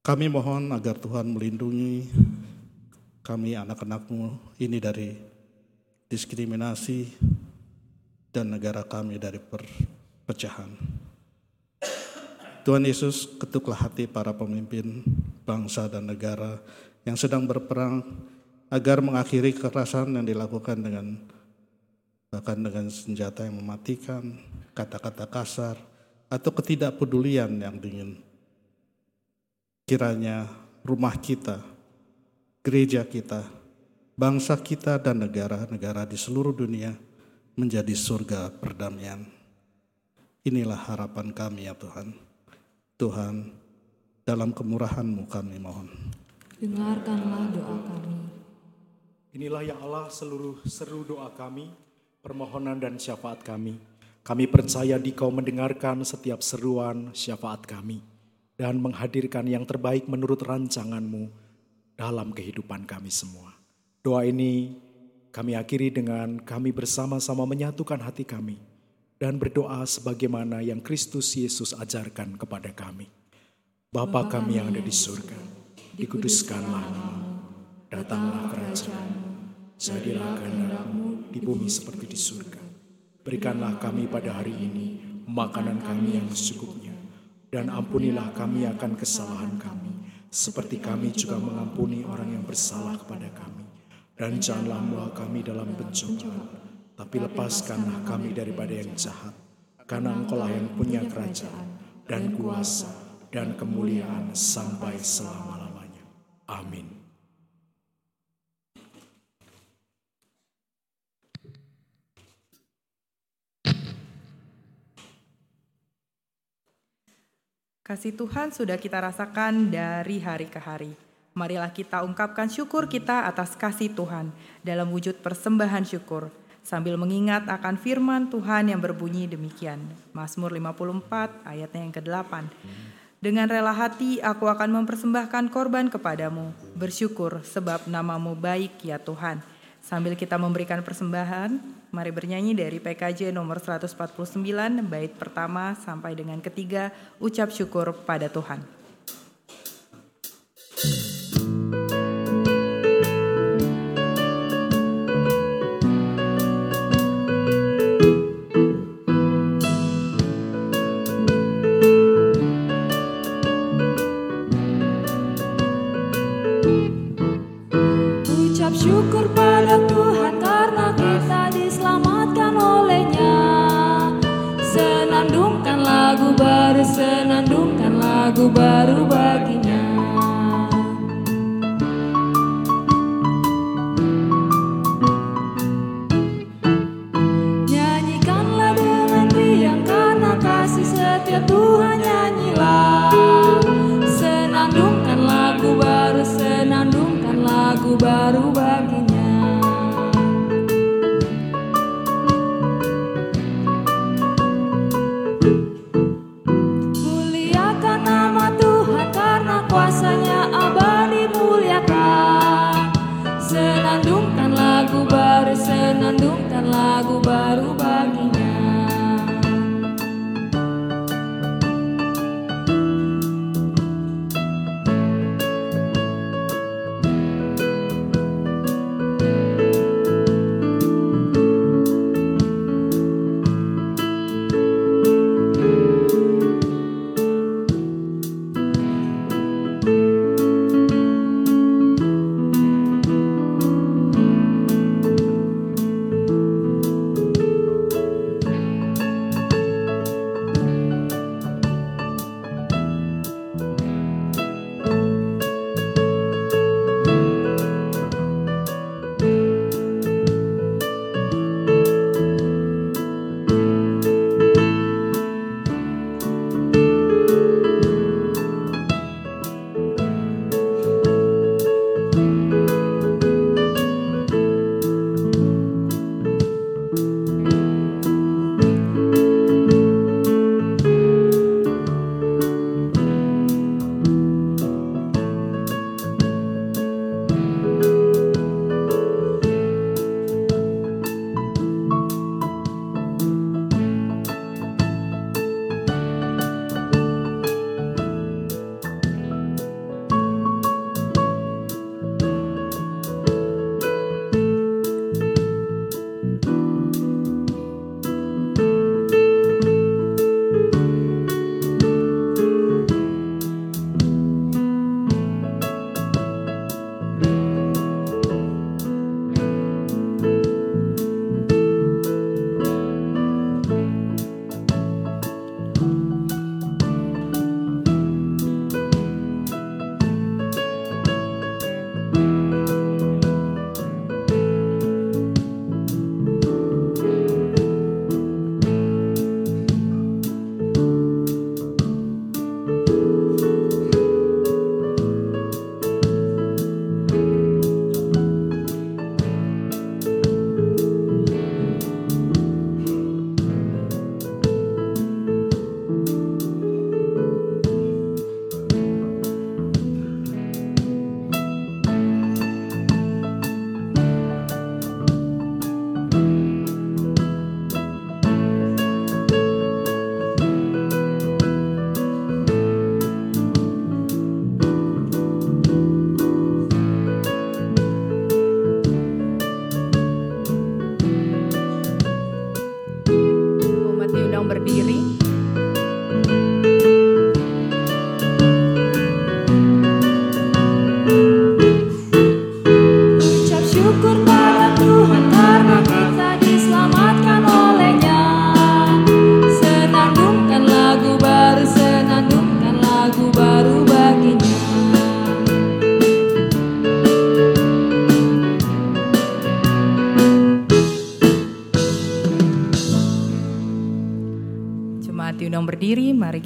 Kami mohon agar Tuhan melindungi kami anak-anakmu ini dari diskriminasi dan negara kami dari perpecahan. Tuhan Yesus ketuklah hati para pemimpin bangsa dan negara yang sedang berperang agar mengakhiri kekerasan yang dilakukan dengan bahkan dengan senjata yang mematikan, kata-kata kasar, atau ketidakpedulian yang dingin. Kiranya rumah kita, gereja kita, bangsa kita dan negara-negara di seluruh dunia menjadi surga perdamaian. Inilah harapan kami ya Tuhan. Tuhan, dalam kemurahan-Mu kami mohon. Dengarkanlah doa kami. Inilah ya Allah seluruh seru doa kami, permohonan dan syafaat kami. Kami percaya di kau mendengarkan setiap seruan syafaat kami dan menghadirkan yang terbaik menurut rancanganmu dalam kehidupan kami semua. Doa ini kami akhiri dengan kami bersama-sama menyatukan hati kami dan berdoa sebagaimana yang Kristus Yesus ajarkan kepada kami. Bapa kami yang ada di surga, dikuduskanlah namamu, datanglah kerajaanmu, jadilah kehendakmu di bumi seperti di surga. Berikanlah kami pada hari ini makanan kami yang secukupnya, dan ampunilah kami akan kesalahan kami, seperti kami juga mengampuni orang yang bersalah kepada kami. Dan janganlah membawa kami dalam pencobaan, tapi lepaskanlah kami daripada yang jahat, karena engkaulah yang punya kerajaan, dan kuasa, dan kemuliaan sampai selama-lamanya. Amin. Kasih Tuhan sudah kita rasakan dari hari ke hari. Marilah kita ungkapkan syukur kita atas kasih Tuhan dalam wujud persembahan syukur sambil mengingat akan firman Tuhan yang berbunyi demikian. Mazmur 54 ayatnya yang ke-8. Dengan rela hati aku akan mempersembahkan korban kepadamu, bersyukur sebab namamu baik ya Tuhan. Sambil kita memberikan persembahan, mari bernyanyi dari PKJ nomor 149 bait pertama sampai dengan ketiga ucap syukur pada Tuhan. Ucap Lago Barubá.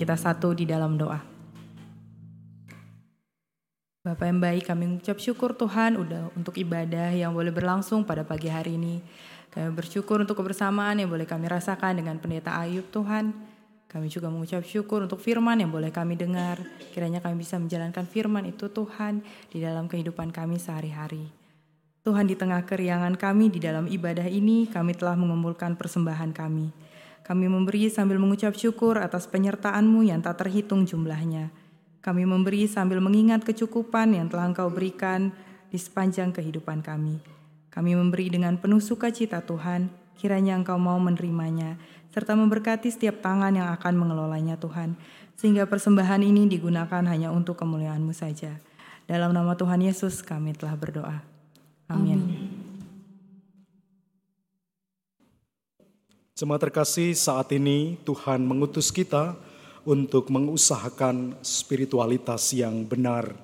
Kita satu di dalam doa. Bapak yang baik, kami mengucap syukur Tuhan udah untuk ibadah yang boleh berlangsung pada pagi hari ini. Kami bersyukur untuk kebersamaan yang boleh kami rasakan dengan pendeta Ayub Tuhan. Kami juga mengucap syukur untuk firman yang boleh kami dengar. Kiranya kami bisa menjalankan firman itu Tuhan di dalam kehidupan kami sehari-hari. Tuhan di tengah keriangan kami di dalam ibadah ini, kami telah mengumpulkan persembahan kami. Kami memberi sambil mengucap syukur atas penyertaan-Mu yang tak terhitung jumlahnya. Kami memberi sambil mengingat kecukupan yang telah Engkau berikan di sepanjang kehidupan kami. Kami memberi dengan penuh sukacita Tuhan, kiranya Engkau mau menerimanya, serta memberkati setiap tangan yang akan mengelolanya Tuhan, sehingga persembahan ini digunakan hanya untuk kemuliaan-Mu saja. Dalam nama Tuhan Yesus kami telah berdoa. Amin. Amin. Jemaat terkasih, saat ini Tuhan mengutus kita untuk mengusahakan spiritualitas yang benar,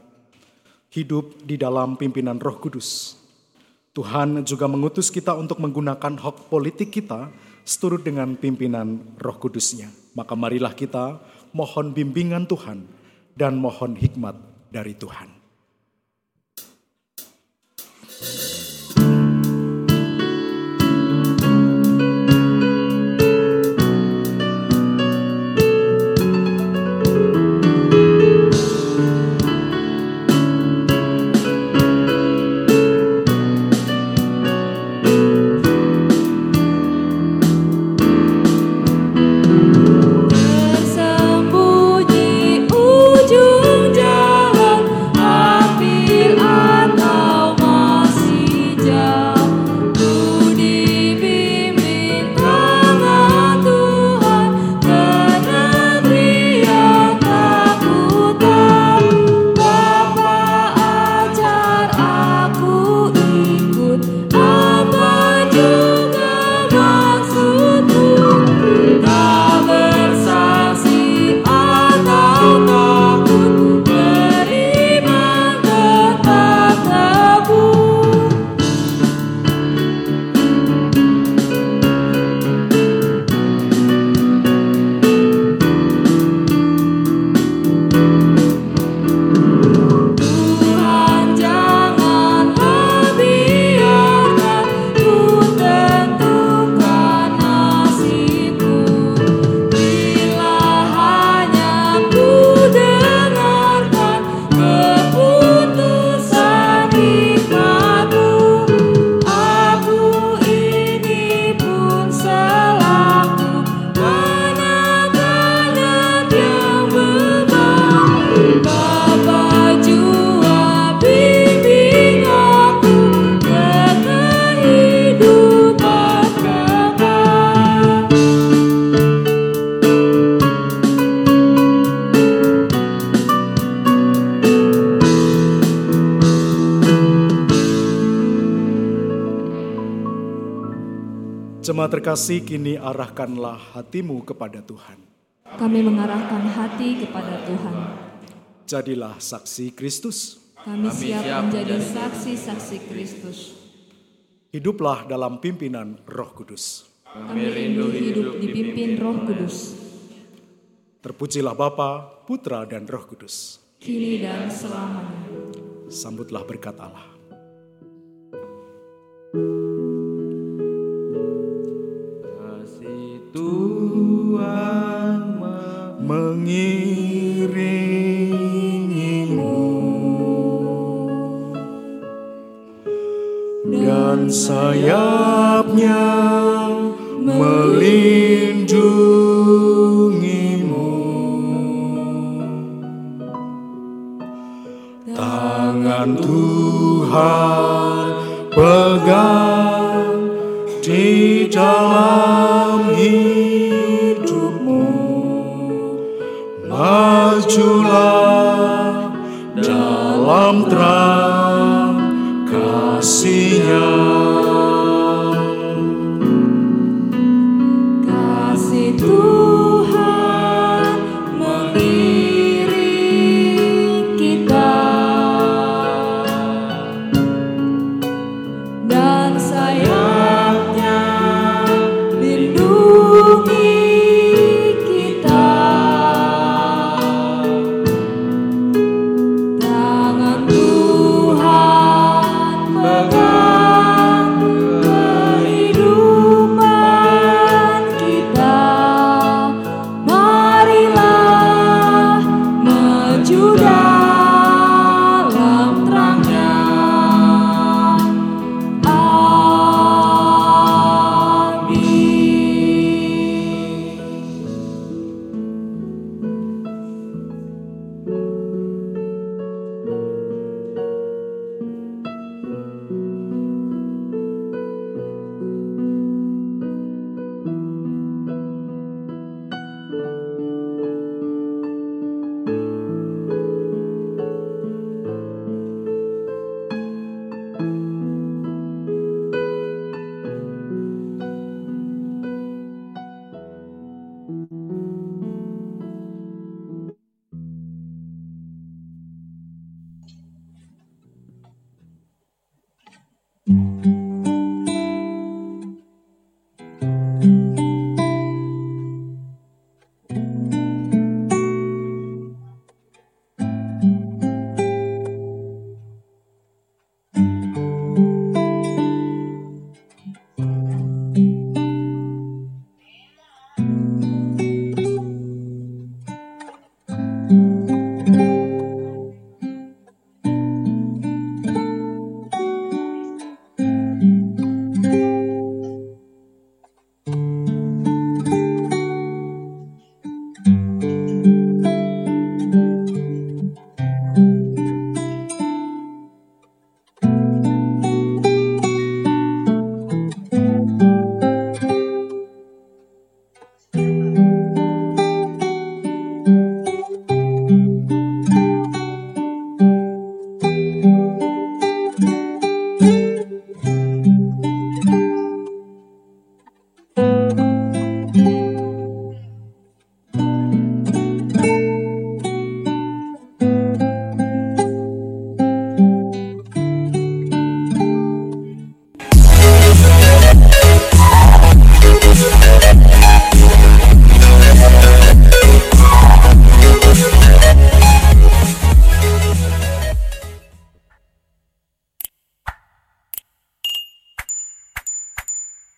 hidup di dalam pimpinan Roh Kudus. Tuhan juga mengutus kita untuk menggunakan hak politik kita seturut dengan pimpinan Roh Kudusnya. Maka marilah kita mohon bimbingan Tuhan dan mohon hikmat dari Tuhan. Terkasih, kini arahkanlah hatimu kepada Tuhan. Kami mengarahkan hati kepada Tuhan. Jadilah saksi Kristus. Kami siap menjadi saksi-saksi Kristus. Hiduplah dalam pimpinan Roh Kudus. Kami rindu hidup dipimpin Roh Kudus. Terpujilah Bapa, Putra, dan Roh Kudus. Kini dan selamanya. Sambutlah berkat Allah. Sayapnya